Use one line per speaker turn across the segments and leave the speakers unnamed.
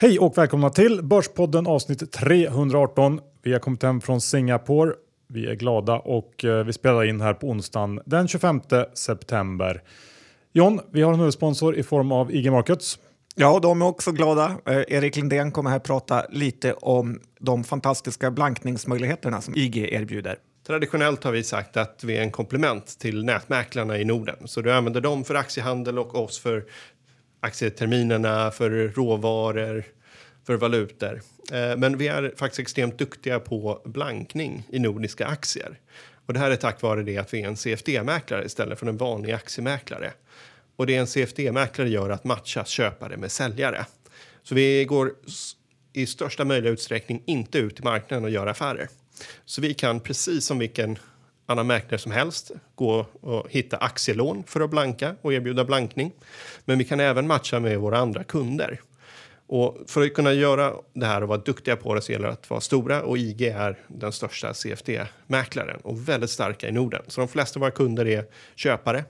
Hej och välkomna till Börspodden avsnitt 318. Vi har kommit hem från Singapore. Vi är glada och eh, vi spelar in här på onsdagen den 25 september. John, vi har en huvudsponsor i form av IG Markets.
Ja, de är också glada. Eh, Erik Lindén kommer här prata lite om de fantastiska blankningsmöjligheterna som IG erbjuder.
Traditionellt har vi sagt att vi är en komplement till nätmäklarna i Norden. Så du använder dem för aktiehandel och oss för aktieterminerna, för råvaror, för valutor. Eh, men vi är faktiskt extremt duktiga på blankning i nordiska aktier. Och det här är tack vare det att vi är en CFD-mäklare istället för en vanlig aktiemäklare. Och det en CFD-mäklare gör att matcha köpare med säljare. Så vi går i största möjliga utsträckning inte ut i marknaden och gör affärer. Så vi kan precis som vilken annan mäklare som helst gå och hitta aktielån för att blanka och erbjuda blankning. Men vi kan även matcha med våra andra kunder. Och för att kunna göra det här och vara duktiga på det så gäller det att vara stora och IG är den största CFD-mäklaren och väldigt starka i Norden. Så de flesta av våra kunder är köpare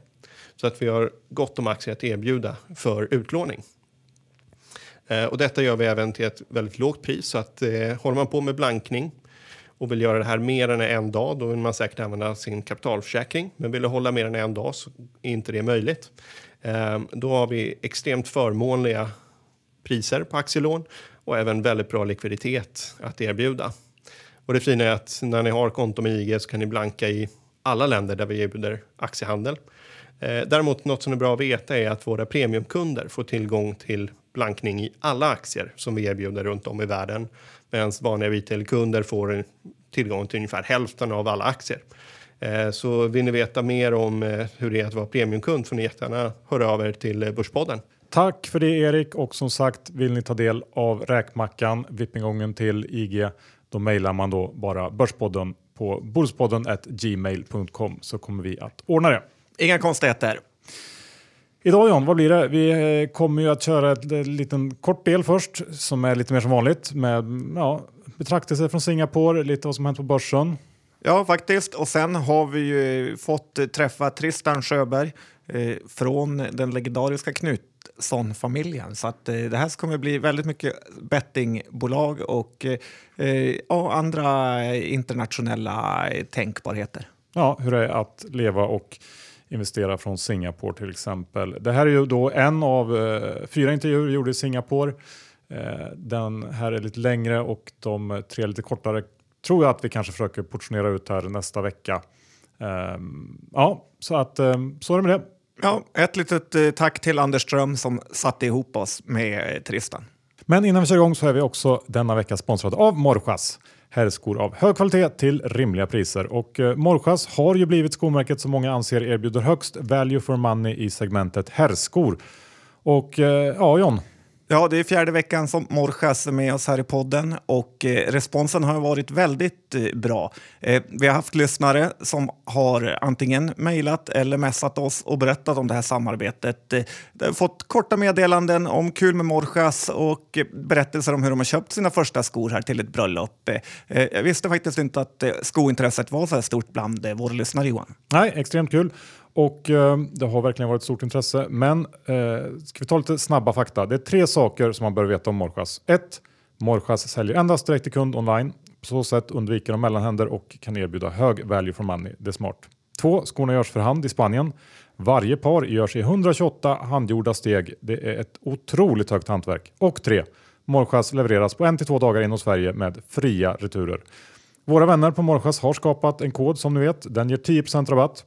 så att vi har gott om aktier att erbjuda för utlåning. Eh, och detta gör vi även till ett väldigt lågt pris så att eh, håller man på med blankning och vill göra det här mer än en dag, då vill man säkert använda sin kapitalförsäkring. Men vill du hålla mer än en dag så är inte det möjligt. Ehm, då har vi extremt förmånliga priser på aktielån och även väldigt bra likviditet att erbjuda. Och det fina är att när ni har konto med IG så kan ni blanka i alla länder där vi erbjuder aktiehandel. Ehm, däremot något som är bra att veta är att våra premiumkunder får tillgång till blankning i alla aktier som vi erbjuder runt om i världen. Medan vanliga retailkunder får tillgång till ungefär hälften av alla aktier. Eh, Så vill ni veta mer om eh, hur det är att vara premiumkund får ni jättegärna höra av er till eh, Börspodden.
Tack för det Erik och som sagt vill ni ta del av räkmackan, vippingången till IG, då mejlar man då bara Börspodden på börspodden@gmail.com så kommer vi att ordna det.
Inga konstigheter.
Idag John, vad blir det? Vi eh, kommer ju att köra ett eh, liten kort del först som är lite mer som vanligt med ja, betraktelser från Singapore, lite vad som hänt på börsen.
Ja, faktiskt. Och sen har vi ju fått eh, träffa Tristan Sjöberg eh, från den legendariska Knutsson-familjen. Så att, eh, det här kommer bli väldigt mycket bettingbolag och eh, ja, andra internationella tänkbarheter.
Ja, hur det är att leva och investera från Singapore till exempel. Det här är ju då en av eh, fyra intervjuer vi gjorde i Singapore. Eh, den här är lite längre och de tre lite kortare tror jag att vi kanske försöker portionera ut här nästa vecka. Ehm, ja, så att ehm, så är det med det.
Ja, ett litet eh, tack till Anders Ström som satte ihop oss med eh, Tristan.
Men innan vi kör igång så är vi också denna vecka sponsrade av Morjas. Herrskor av hög kvalitet till rimliga priser. Och eh, Morjas har ju blivit skomärket som många anser erbjuder högst value for money i segmentet herrskor. Och eh, ja, John,
Ja, det är fjärde veckan som Morjas är med oss här i podden och eh, responsen har varit väldigt eh, bra. Eh, vi har haft lyssnare som har antingen mejlat eller messat oss och berättat om det här samarbetet. Eh, har fått korta meddelanden om kul med Morjas och berättelser om hur de har köpt sina första skor här till ett bröllop. Eh, eh, jag visste faktiskt inte att eh, skointresset var så här stort bland eh, våra lyssnare, Johan.
nej, extremt kul. Och eh, det har verkligen varit stort intresse. Men eh, ska vi ta lite snabba fakta? Det är tre saker som man bör veta om Morjas. 1. Morjas säljer endast direkt till kund online. På så sätt undviker de mellanhänder och kan erbjuda hög value for money. Det är smart. 2. Skorna görs för hand i Spanien. Varje par görs i 128 handgjorda steg. Det är ett otroligt högt hantverk. Och 3. Morjas levereras på en till två dagar inom Sverige med fria returer. Våra vänner på Morjas har skapat en kod som ni vet. Den ger 10% rabatt.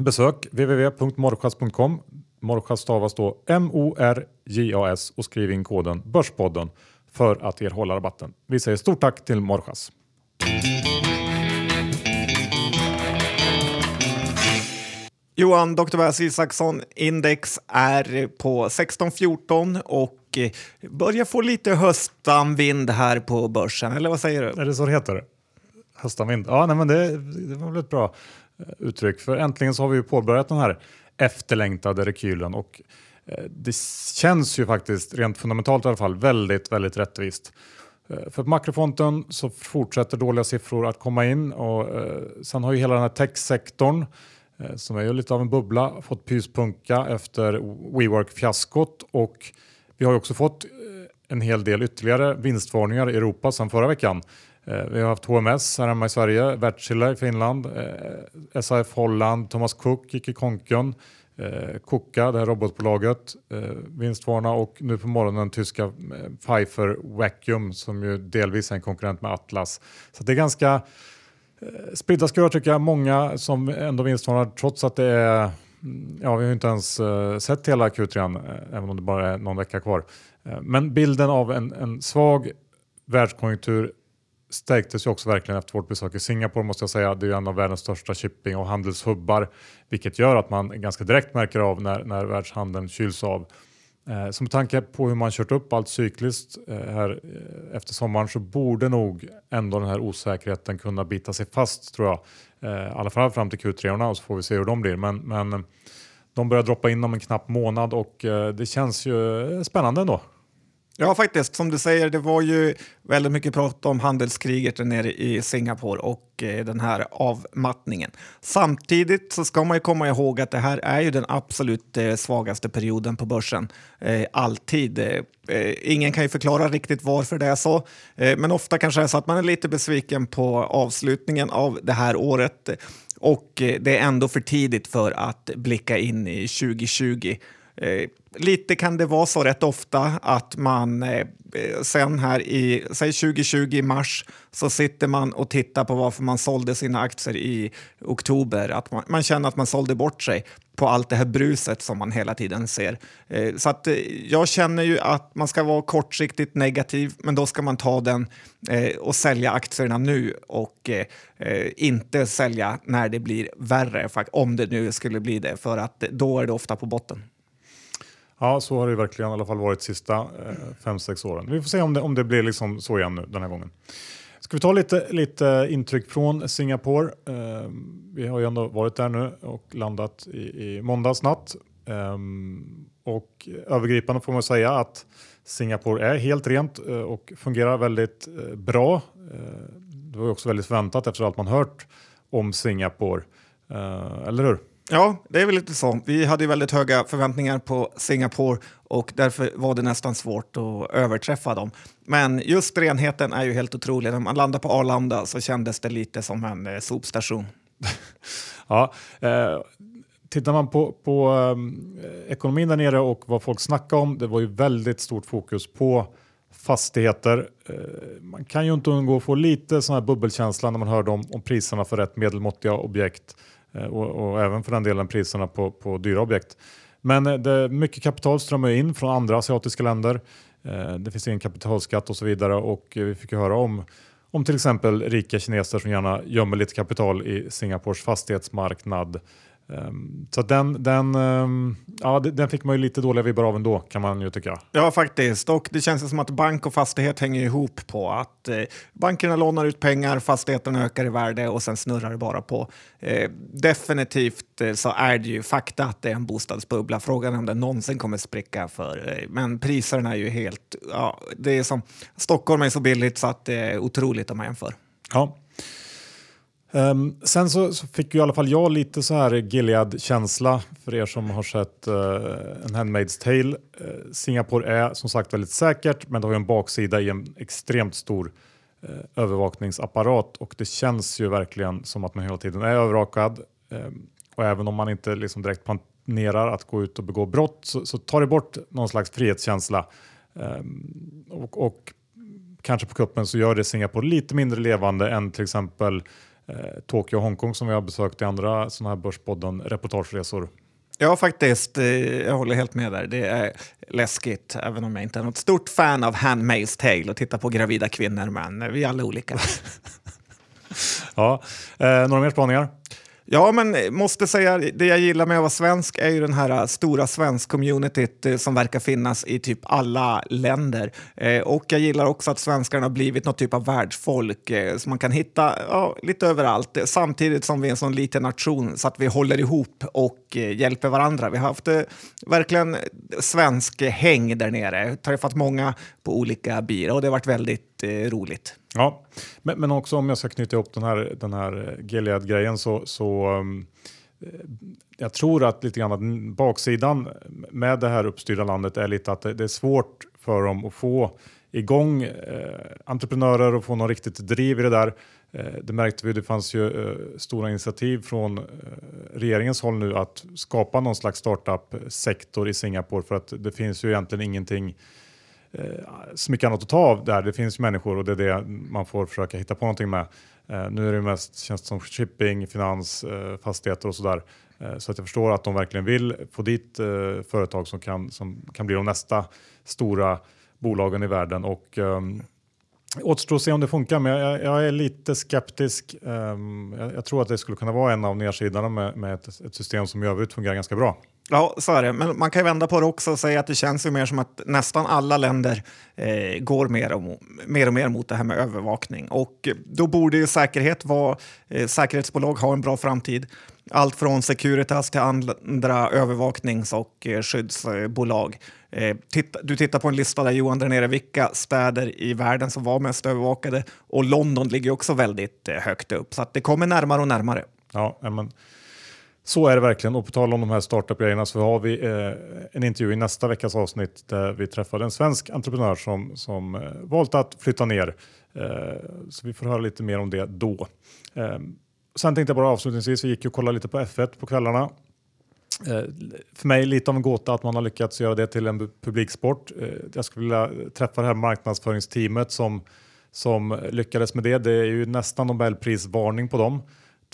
Besök www.morjas.com. Morjas stavas då M-O-R-J-A-S och skriv in koden Börspodden för att erhålla rabatten. Vi säger stort tack till Morjas.
Johan, Dr. Väs Isaksson, index är på 16-14 och eh, börjar få lite höstanvind här på börsen, eller vad säger du?
Är det så det heter? Höstanvind? Ja, nej, men det, det var väl ett bra Eh, uttryck. För äntligen så har vi ju påbörjat den här efterlängtade rekylen och eh, det känns ju faktiskt rent fundamentalt i alla fall väldigt, väldigt rättvist. Eh, för på makrofonten så fortsätter dåliga siffror att komma in och eh, sen har ju hela den här techsektorn eh, som är ju lite av en bubbla fått pyspunka efter WeWork-fiaskot och vi har ju också fått en hel del ytterligare vinstvarningar i Europa sedan förra veckan. Eh, vi har haft HMS här hemma i Sverige, Wärtsilä i Finland, eh, SAF Holland, Thomas Cook gick i konken, eh, det här robotbolaget, eh, vinstvarna och nu på morgonen tyska eh, Pfeiffer Vacuum som ju delvis är en konkurrent med Atlas. Så det är ganska spridda skurar tycker jag, många som ändå vinstvarnar trots att det är mm, Ja, vi har inte ens sett hela Q3, även om det bara är någon vecka kvar. Men bilden av en, en svag världskonjunktur stärktes ju också verkligen efter vårt besök i Singapore måste jag säga. Det är en av världens största shipping och handelshubbar vilket gör att man ganska direkt märker av när, när världshandeln kyls av. Eh, så med tanke på hur man kört upp allt cykliskt eh, här eh, efter sommaren så borde nog ändå den här osäkerheten kunna bita sig fast tror jag. Eh, I alla fall fram till Q3 och så får vi se hur de blir. Men, men de börjar droppa in om en knapp månad och eh, det känns ju eh, spännande ändå.
Ja, faktiskt. Som du säger, det var ju väldigt mycket prat om handelskriget där nere i Singapore och eh, den här avmattningen. Samtidigt så ska man ju komma ihåg att det här är ju den absolut eh, svagaste perioden på börsen. Eh, alltid. Eh, eh, ingen kan ju förklara riktigt varför det är så, eh, men ofta kanske det är så att man är lite besviken på avslutningen av det här året och det är ändå för tidigt för att blicka in i 2020. Lite kan det vara så rätt ofta att man eh, sen här i säg 2020 i mars så sitter man och tittar på varför man sålde sina aktier i oktober. Att man, man känner att man sålde bort sig på allt det här bruset som man hela tiden ser. Eh, så att eh, jag känner ju att man ska vara kortsiktigt negativ, men då ska man ta den eh, och sälja aktierna nu och eh, eh, inte sälja när det blir värre, om det nu skulle bli det, för att då är det ofta på botten.
Ja, så har det verkligen i alla fall varit sista eh, fem, sex åren. Vi får se om det, om det blir liksom så igen nu den här gången. Ska vi ta lite, lite intryck från Singapore? Eh, vi har ju ändå varit där nu och landat i, i måndags natt. Eh, och övergripande får man säga att Singapore är helt rent eh, och fungerar väldigt eh, bra. Eh, det var också väldigt förväntat efter allt man hört om Singapore. Eh, eller hur?
Ja, det är väl lite så. Vi hade väldigt höga förväntningar på Singapore och därför var det nästan svårt att överträffa dem. Men just renheten är ju helt otrolig. När man landade på Arlanda så kändes det lite som en eh, sopstation.
ja, eh, tittar man på, på eh, ekonomin där nere och vad folk snackar om, det var ju väldigt stort fokus på fastigheter. Eh, man kan ju inte undgå att få lite sån här bubbelkänsla när man hörde om, om priserna för rätt medelmåttiga objekt. Eh, och, och, även för den delen priserna på, på dyra objekt. Men eh, det, mycket kapital strömmar in från andra asiatiska länder. Eh, det finns ingen kapitalskatt och så vidare och vi fick ju höra om om till exempel rika kineser som gärna gömmer lite kapital i Singapores fastighetsmarknad Um, så den, den, um, ja, den fick man ju lite dåliga vibbar av ändå kan man ju tycka.
Ja, faktiskt. Och det känns som att bank och fastighet hänger ihop på att eh, bankerna lånar ut pengar, fastigheterna ökar i värde och sen snurrar det bara på. Eh, definitivt eh, så är det ju fakta att det är en bostadsbubbla. Frågan är om den någonsin kommer spricka. För, eh, men priserna är ju helt... Ja, det är som, Stockholm är så billigt så att det är otroligt om man jämför.
Ja. Um, sen så, så, fick ju i alla fall jag lite så här Gilead-känsla för er som har sett uh, en Handmaid's Tale. Uh, Singapore är som sagt väldigt säkert men det har ju en baksida i en extremt stor uh, övervakningsapparat och det känns ju verkligen som att man hela tiden är övervakad. Um, och även om man inte liksom direkt planerar att gå ut och begå brott så, så tar det bort någon slags frihetskänsla. Um, och, och kanske på kuppen så gör det Singapore lite mindre levande än till exempel eh, Tokyo och Hongkong som vi har besökt i andra sådana här Börspodden reportageresor.
Ja, faktiskt. Eh, jag håller helt med där. Det är läskigt, även om jag inte är något stort fan av Handmaid's Tale och titta på gravida kvinnor, men vi är alla olika.
ja, eh, några mer spaningar?
Ja, men måste säga, det jag gillar med att vara svensk är ju den här äh, stora svensk-communityt eh, som verkar finnas i typ alla länder. Eh, och jag gillar också att svenskarna har blivit något typ av världsfolk eh, som man kan hitta ja, lite överallt. Samtidigt som vi är en sån liten nation så att vi håller ihop och eh, hjälper varandra. Vi har haft eh, verkligen svensk häng där nere. Träffat många på olika bira och det har varit väldigt roligt.
Ja, men, men också om jag ska knyta ihop den här, den här eh, Gilead-grejen så, så um, jag tror att lite grann att baksidan med det här uppstyrda landet är lite att det, det är svårt för dem att få igång eh, entreprenörer och få något riktigt driv i det där. Eh, det märkte vi, det fanns ju eh, stora initiativ från eh, regeringens håll nu att skapa någon slags startup-sektor i Singapore för att det finns ju egentligen ingenting eh, Eh, så mycket annat att ta av där. Det finns människor och det är det man får försöka hitta på någonting med. Eh, nu är det mest känns det som shipping, finans, eh, fastigheter och sådär. Eh, så att jag förstår att de verkligen vill få dit eh, företag som kan, som kan bli de nästa stora bolagen i världen. Och, um, återstår att se om det funkar, men jag, jag är lite skeptisk. Um, jag, jag, tror att det skulle kunna vara en av nedsidorna med, med ett, ett system som i övrigt fungerar ganska bra.
Ja, så är det. Men man kan ju vända på det också och säga att det känns ju mer som att nästan alla länder eh, går mer och, mer och mer mot det här med övervakning. Och då borde ju säkerhet vara, eh, säkerhetsbolag ha en bra framtid. Allt från Securitas till andra övervaknings och eh, skyddsbolag. Eh, titta, du tittar på en lista där Johan där nere, vilka städer i världen som var mest övervakade och London ligger också väldigt eh, högt upp. Så att det kommer närmare och närmare.
Ja, men så är det verkligen. Och på tal om de här startup-grejerna så har vi eh, en intervju i nästa veckas avsnitt där vi träffade en svensk entreprenör som, som eh, valt att flytta ner. Eh, så vi får höra lite mer om det då. Eh, sen tänkte jag bara avslutningsvis, vi gick ju och kollade lite på F1 på kvällarna. Eh, för mig lite av en gåta att man har lyckats göra det till en publiksport. Eh, jag skulle vilja träffa det här marknadsföringsteamet som, som lyckades med det. Det är ju nästan Nobelprisvarning på dem.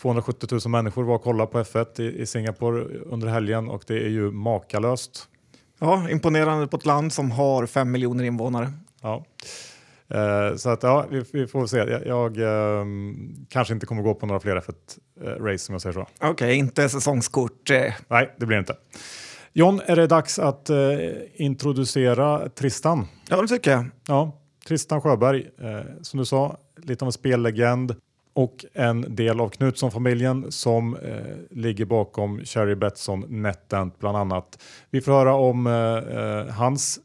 270 000 människor var och kollade på F1 i, i Singapore under helgen och det är ju makalöst.
Ja, imponerande på ett land som har fem miljoner invånare.
Ja. Eh, så att ja, vi, vi får se. Jag, jag eh, kanske inte kommer gå på några fler F1-race om jag säger så.
Okej, okay, inte säsongskort. Eh.
Nej, det blir inte. John, är det dags att eh, introducera Tristan?
Ja, det tycker jag.
Ja, Tristan Sjöberg, eh, som du sa, lite av en spellegend och en del av Knutsson-familjen som eh, ligger bakom Cherry Betsson NetEnt bland annat. Vi får höra om eh, eh, hans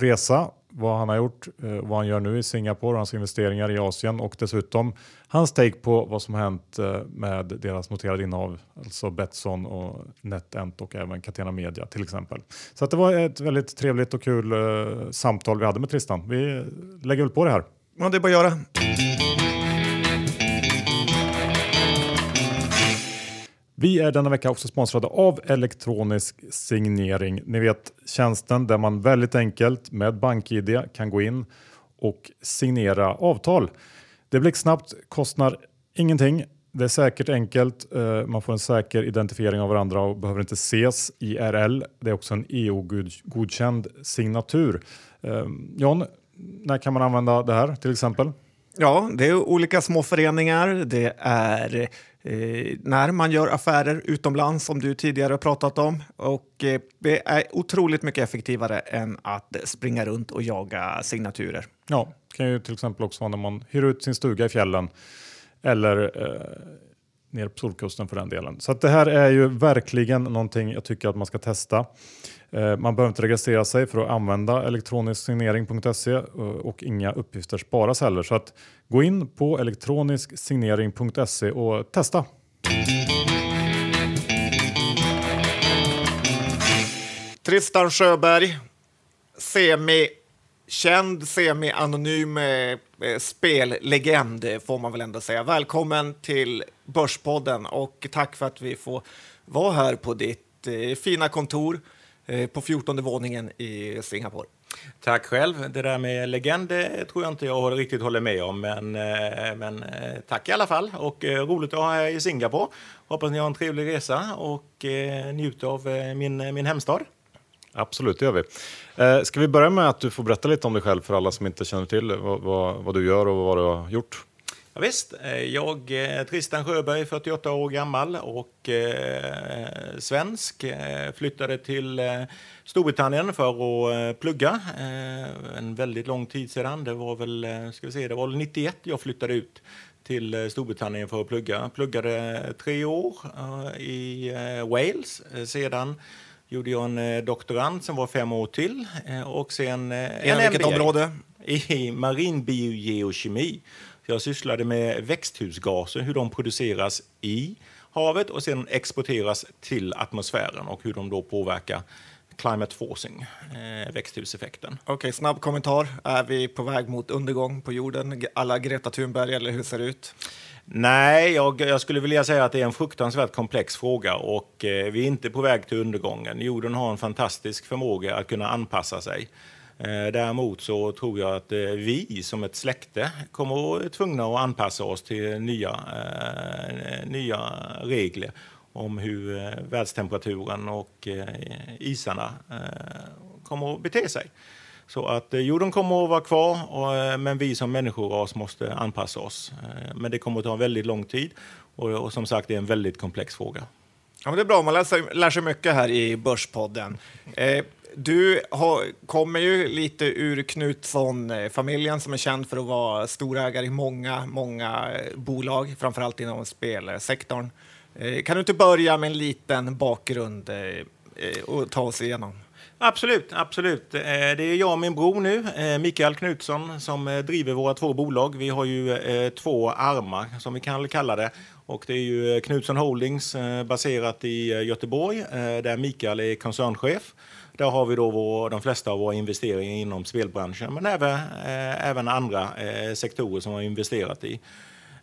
resa, vad han har gjort, eh, vad han gör nu i Singapore, hans investeringar i Asien och dessutom hans take på vad som har hänt eh, med deras noterade innehav, alltså Betsson och NetEnt och även Catena Media till exempel. Så att det var ett väldigt trevligt och kul eh, samtal vi hade med Tristan. Vi eh, lägger väl på det här.
Ja, det är bara att göra.
Vi är denna vecka också sponsrade av elektronisk signering. Ni vet tjänsten där man väldigt enkelt med BankID kan gå in och signera avtal. Det blir snabbt, kostar ingenting. Det är säkert enkelt. Eh, man får en säker identifiering av varandra och behöver inte ses IRL. Det är också en EU-godkänd signatur. Ehm, John, när kan man använda det här till exempel?
Ja, det är olika små föreningar. Det är eh, när man gör affärer utomlands som du tidigare har pratat om. Och eh, det är otroligt mycket effektivare än att springa runt och jaga signaturer.
Ja, det kan ju till exempel också vara när man hyr ut sin stuga i fjällen eller eh, ner på Solkusten för den delen. Så det här är ju verkligen någonting jag tycker att man ska testa. Eh, man behöver inte registrera sig för att använda elektronisksignering.se signering.se eh, och inga uppgifter sparas heller. Så att gå in på elektronisksignering.se och testa.
Tristan Sjöberg, semi känd semi-anonym eh, eh, spellegend får man väl ändå säga. Välkommen till Börspodden och tack för att vi får vara här på ditt eh, fina kontor på 14 våningen i Singapore.
Tack själv. Det där med legend tror jag inte jag riktigt håller med om, men, men tack i alla fall. Och roligt att ha er i Singapore. Hoppas ni har en trevlig resa och njuter av min, min hemstad.
Absolut, det gör vi. Eh, ska vi börja med att du får berätta lite om dig själv för alla som inte känner till vad, vad, vad du gör och vad du har gjort?
Ja, visst. Eh, jag är Tristan Sjöberg, 48 år gammal och eh, svensk. Eh, flyttade till eh, Storbritannien för att eh, plugga eh, en väldigt lång tid sedan. Det var väl ska vi se, det var 91 jag flyttade ut till Storbritannien för att plugga. Pluggade tre år i Wales. Sedan gjorde jag en eh, doktorand som var fem år till. Eh, och sen
eh, en vilket område?
I marinbiogeokemi. Jag sysslade med växthusgaser, hur de produceras i havet och sen exporteras till atmosfären och hur de då påverkar climate forcing, eh, växthuseffekten.
Okej, okay, snabb kommentar. Är vi på väg mot undergång på jorden, alla Greta Thunberg, eller hur ser det ut?
Nej, jag, jag, skulle vilja säga att det är en fruktansvärt komplex fråga och eh, vi är inte på väg till undergången. Jorden har en fantastisk förmåga att kunna anpassa sig. Eh, däremot så tror jag att eh, vi som ett släkte kommer att vara tvungna att anpassa oss till nya, eh, nya regler om hur världstemperaturen och isarna kommer att bete sig. Så att jorden kommer att vara kvar, men vi som människoras måste anpassa oss. Men det kommer att ta väldigt lång tid och, som sagt, det är en väldigt komplex fråga.
Ja, men det är bra, man lär sig, lär sig mycket här i Börspodden du har, kommer ju lite ur Knutsson-familjen som är känd för att vara storägare i många, många eh, bolag, framförallt inom spelsektorn. Eh, kan du inte börja med en liten bakgrund eh, och ta oss igenom?
Absolut, absolut. Det är jag och min bror nu, Mikael Knutsson, som driver våra två bolag. Vi har ju två armar, som vi kan kalla det. Och det är ju Knutsson Holdings baserat i Göteborg, där Mikael är koncernchef. Där har vi då vår, de flesta av våra investeringar inom spelbranschen, men även, eh, även andra eh, sektorer som vi har investerat i.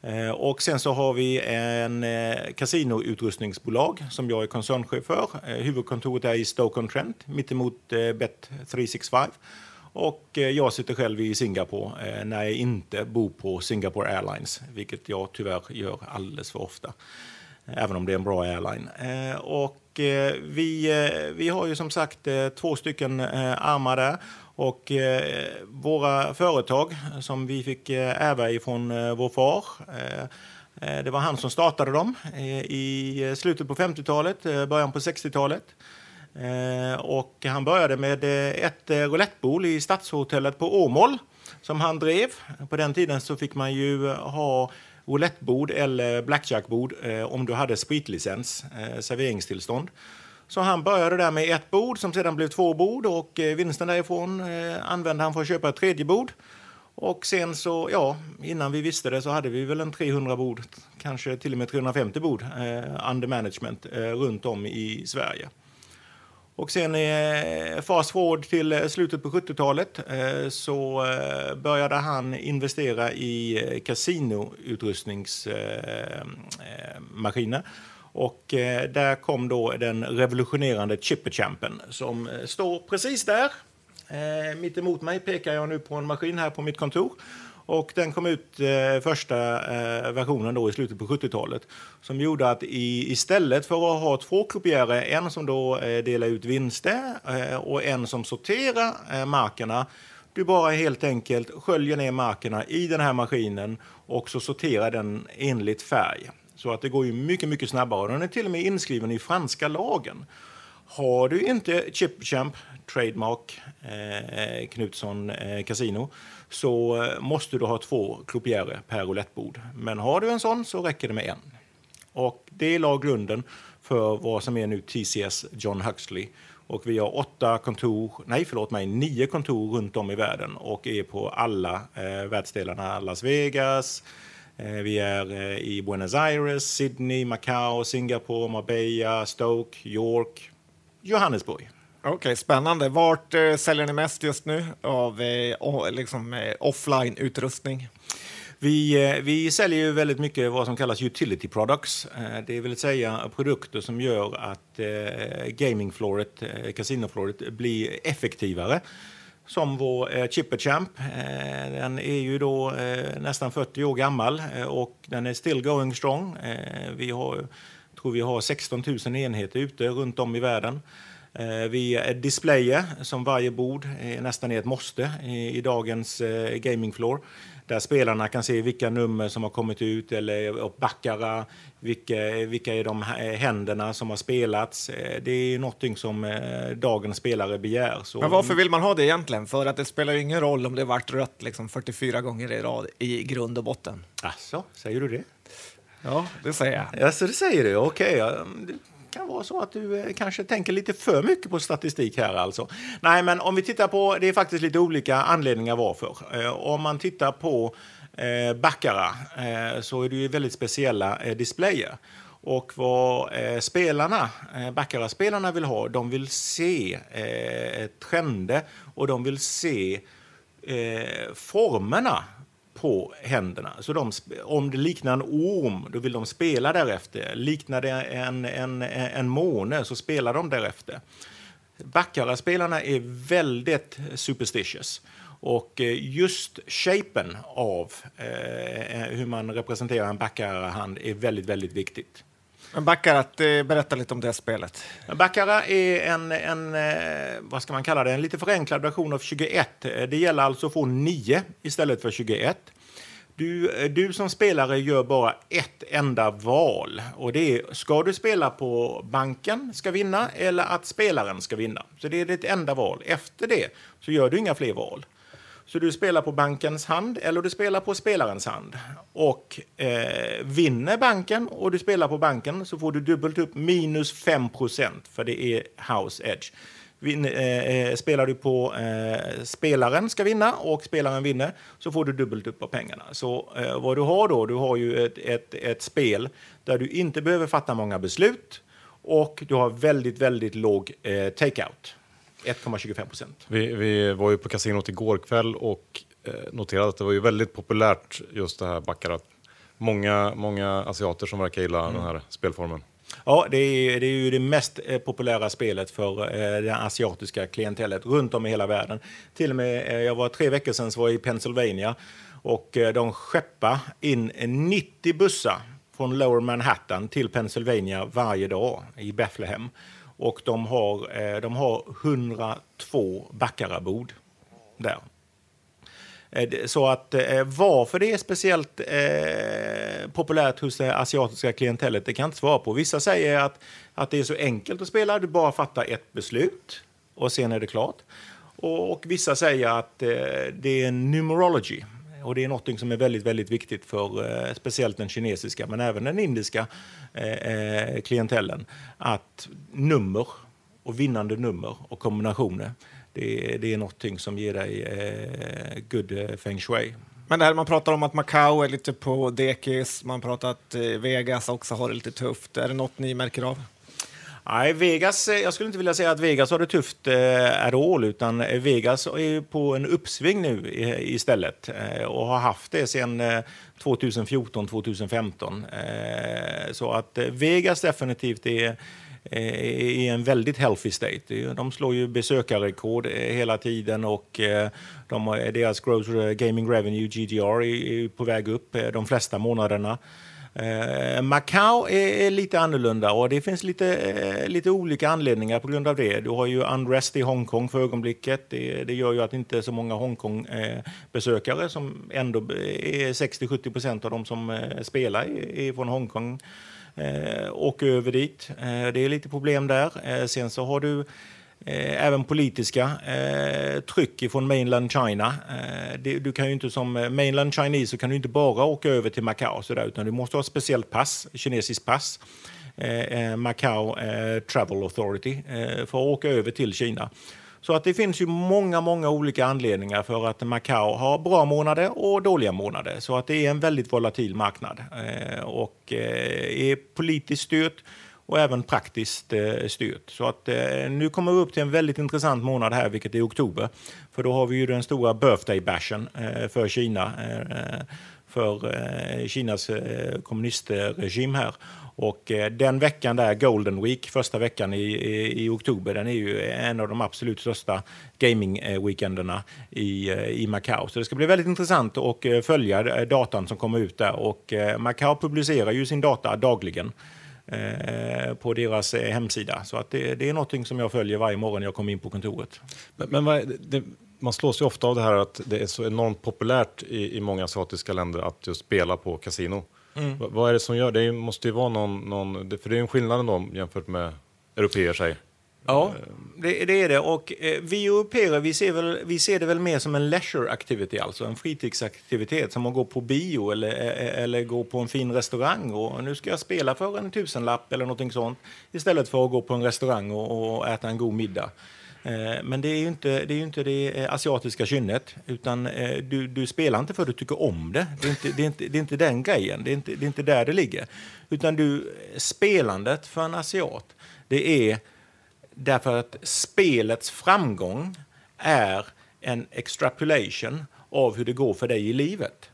Eh, och sen så har vi en eh, kasinoutrustningsbolag som jag är koncernchef för. Eh, huvudkontoret är i Stoke-on-Trent mittemot eh, Bet365. Och jag sitter själv i Singapore när jag inte bor på Singapore Airlines, vilket jag tyvärr gör alldeles för ofta. Även om det är en bra airline. Och Eh, vi, eh, vi har ju som sagt eh, två stycken armar där. Och eh, våra företag som vi fick eh, ärva ifrån eh, vår far eh, det var han som startade dem eh, i slutet på 50-talet, början på 60-talet. Och han började med ett roulettbord i Stadshotellet på Åmål som han drev. På den tiden så fick man ju ha roulettbord eller blackjackbord eh, om du hade spritlicens, eh, serveringstillstånd. Så han började där med ett bord som sedan blev två bord och eh, vinsten därifrån eh, använde han för att köpa ett tredje bord. Och sen så, ja, innan vi visste det så hade vi väl en 300 bord, kanske till och med 350 bord eh, under management eh, runt om i Sverige. Och sen eh, fast forward till eh, slutet på 70-talet eh, så eh, började han investera i eh, kasinoutrustningsmaskiner. Och eh, där kom då den revolutionerande Chipperchampen som eh, står precis där. Eh, mitt emot mig pekar jag nu på en maskin här på mitt kontor. Och den kom ut eh, första eh, versionen då i slutet på 70-talet som gjorde att i, istället för att ha två kopiärer, en som då eh, delar ut vinster eh, och en som sorterar eh, markerna, du bara helt enkelt sköljer ner markerna i den här maskinen och så sorterar den enligt färg. Så att det går ju mycket, mycket snabbare. Den är till och med inskriven i franska lagen. Har du inte Chipchamp, Trademark, eh, Knutsson eh, Casino så eh, måste du ha två croupiere per roulettbord. Men har du en sån så räcker det med en. Och det la grunden för vad som är nu TCS John Huxley. Och vi har åtta kontor, nej förlåt mig, nio kontor runt om i världen och är på alla eh, världsdelarna. Las Vegas, Eh, vi är eh, i Buenos Aires, Sydney, Macao, Singapore, Marbella, Stoke, York, Johannesburg.
Okej, okay, spännande. Vart eh, säljer ni mest just nu av eh, liksom, eh, offline-utrustning?
Vi, eh, vi säljer ju väldigt mycket vad som kallas utility products. Det vill säga produkter som gör att gamingfloret, kasinofloret blir effektivare som vår eh, Chipperchamp. Eh, den är ju då eh, nästan 40 år gammal eh, och den är still going strong. Eh, vi har, tror vi har 16 000 enheter ute runt om i världen. Eh, vi displayer som varje bord är nästan är ett måste i, dagens eh, gamingfloor där spelarna kan se vilka nummer som har kommit ut eller backarna, vilka, vilka är de händerna som har spelats. Eh, det är någonting som eh, dagens spelare begär. Så...
Men varför vill man ha det egentligen? För att det spelar ingen roll om det varit rött liksom 44 gånger i rad i grund och botten.
Alltså, säger du det?
Ja, det säger jag.
Alltså, det säger du? Okej. Okay kan vara så att du eh, kanske tänker lite för mycket på statistik här alltså. Nej, men om vi tittar på, det är faktiskt lite olika anledningar varför. Eh, om man tittar på eh, baccarat eh, så är det ju väldigt speciella displayer. Och vad spelarna, eh, baccarat-spelarna vill ha, de vill se ett trender och de vill se formerna på händerna. Så de, om det liknar en orm, då vill de spela därefter. Liknar det en, en, en måne, så spelar de därefter. Baccarat-spelarna är väldigt superstitious. Och eh, just shapen av eh, eh, hur man representerar en baccarat-hand är väldigt, väldigt viktigt.
Men Baccarat, eh, berätta lite om det spelet.
Baccarat är en, en, eh, vad ska man kalla det, en lite förenklad version av 21. Eh, det gäller alltså att få 9 istället för 21. Du, du som spelare gör bara ett enda val. Och det är, ska du spela på banken ska vinna eller att spelaren ska vinna? Så det är ditt enda val. Efter det så gör du inga fler val. Så du spelar på bankens hand eller du spelar på spelarens hand. Och eh, vinner banken och du spelar på banken så får du dubbelt upp minus 5% för det är house edge. Vin, eh, eh, spelar du på eh, spelaren ska vinna och spelaren vinner så får du dubbelt upp av pengarna. Så eh, vad du har då, du har ju ett, ett, ett spel där du inte behöver fatta många beslut och du har väldigt, väldigt låg eh, takeout. 1,25 procent.
Vi, vi var ju på kasinot igår kväll och eh, noterade att det var ju väldigt populärt just det här baccarat. Många, många asiater som verkar gilla mm. den här spelformen.
Ja, det är, det är ju det mest eh, populära spelet för eh, det asiatiska klientellet runt om i hela världen. Till och med, eh, jag var tre veckor sedan så var jag i Pennsylvania och eh, de skeppar in 90 bussar från Lower Manhattan till Pennsylvania varje dag i Bethlehem och de har, eh, de har 102 baccarabord där. Eh, så att eh, varför det är speciellt eh, populärt hos det asiatiska klientellet, det kan jag inte svara på. Vissa säger att, att det är så enkelt att spela, du bara fattar ett beslut och sen är det klart. Och, och vissa säger att eh, det är numerology, och det är något som är väldigt, väldigt viktigt för eh, speciellt den kinesiska, men även den indiska eh, eh klientellen. Att nummer och vinnande nummer och kombinationer, det, det är något som ger dig eh, good eh, feng shui.
Men det här, man pratar om att Macao är lite på dekis, man pratar att eh, Vegas också har det lite tufft. Är det något ni märker av?
Nej, Vegas, eh, jag skulle inte vilja säga att Vegas har det tufft eh, at all, utan eh, Vegas är på en uppsving nu istället eh, och har haft det sedan eh, 2014, 2015. Så att Vegas definitivt är i en väldigt healthy state. De slår ju besökarrekord hela tiden och de, deras gross gaming revenue, GDR, är på väg upp de flesta månaderna. Eh, Macau är, är, lite annorlunda och det finns lite, eh, lite olika anledningar på grund av det. Du har ju unrest i Hongkong för ögonblicket. Det, det gör ju att inte så många Hongkong-besökare, eh, som ändå är 60-70 procent av de som eh, spelar, är från Hongkong, eh, åker över dit. Eh, det är lite problem där. Eh, sen så har du Eh, även politiska eh, tryck från mainland China. Eh, det, du kan ju inte som eh, mainland Chinese så kan du inte bara åka över till Macao så där, utan du måste ha ett speciellt pass, kinesiskt pass. Eh, eh Macao eh, Travel Authority för att åka över till Kina. Så att det finns ju många, många olika anledningar för att Macao har bra månader och dåliga månader. Så att det är en väldigt volatil marknad och är politiskt styrt och även praktiskt eh, styrt. Så att, eh, nu kommer vi upp till en väldigt intressant månad här, vilket är oktober. För då har vi ju den stora birthday bashen eh, för Kina, eh, för eh, Kinas eh, kommunistregim här. Och eh, den veckan där, Golden Week, första veckan i, i, i, oktober, den är ju en av de absolut största gaming-weekenderna eh, i, eh, i Macao. Så det ska bli väldigt intressant att följa datan som kommer ut där. Och Macao publicerar ju sin data dagligen. Eh, på deras eh, hemsida. Så att det, det är något som jag följer varje morgon när jag kommer in på kontoret.
Men, men vad, det, man slås ju ofta av det här att det är så enormt populärt i, i många asiatiska länder att just spela på kasino. Mm. Vad, vad är det som gör det? måste ju vara någon, någon för det är en skillnad ändå jämfört med europeer säger.
Ja, det, det, är det. Och eh, vi europeer vi ser, väl, vi ser det väl mer som en leisure activity, alltså en fritidsaktivitet som att gå på bio eller, eh, eller gå på en fin restaurang. Och nu ska jag spela för en tusenlapp eller någonting sånt istället för att gå på en restaurang och, och äta en god middag. Eh, men det är ju inte det, är inte det eh, asiatiska kynnet, utan eh, du, du spelar inte för att du tycker om det. Det är inte, det är inte, det är inte den grejen, det är inte, det är inte där det ligger. Utan du, spelandet för en asiat, det är därför att spelets framgång är en extrapolation av hur det går för dig i livet.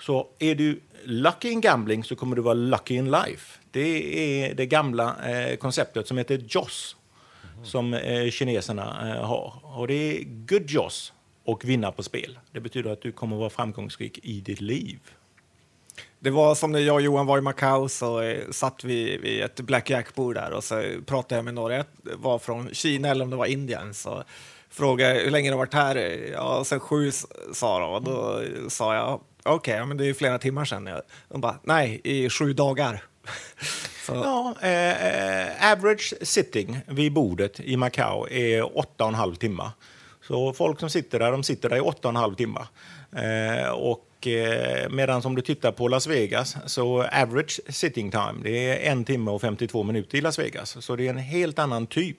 Så är du lucky in gambling så kommer du vara lucky in life. Det är det gamla eh, konceptet som heter JOS som eh, kineserna eh, har. Och det är good JOS och vinna på spel. Det betyder att du kommer vara framgångsrik i ditt liv.
Det var som när jag och Johan var i Macao så eh, satt vi vid ett blackjack-bord där och så pratade jag med några, jag var från Kina eller om det var Indien. Så frågade hur länge de varit här. Ja, sen sju sa de och då sa jag okej, okay, men det är ju flera timmar sedan. De bara nej, i sju dagar.
Ja, eh, eh, average sitting vid bordet i Macao är åtta och en halv timme. Så folk som sitter där, de sitter där i åtta och en halv timme. Eh, och eh, medan om du tittar på Las Vegas så average sitting time det är en timme och 52 minuter i Las Vegas. Så det är en helt annan typ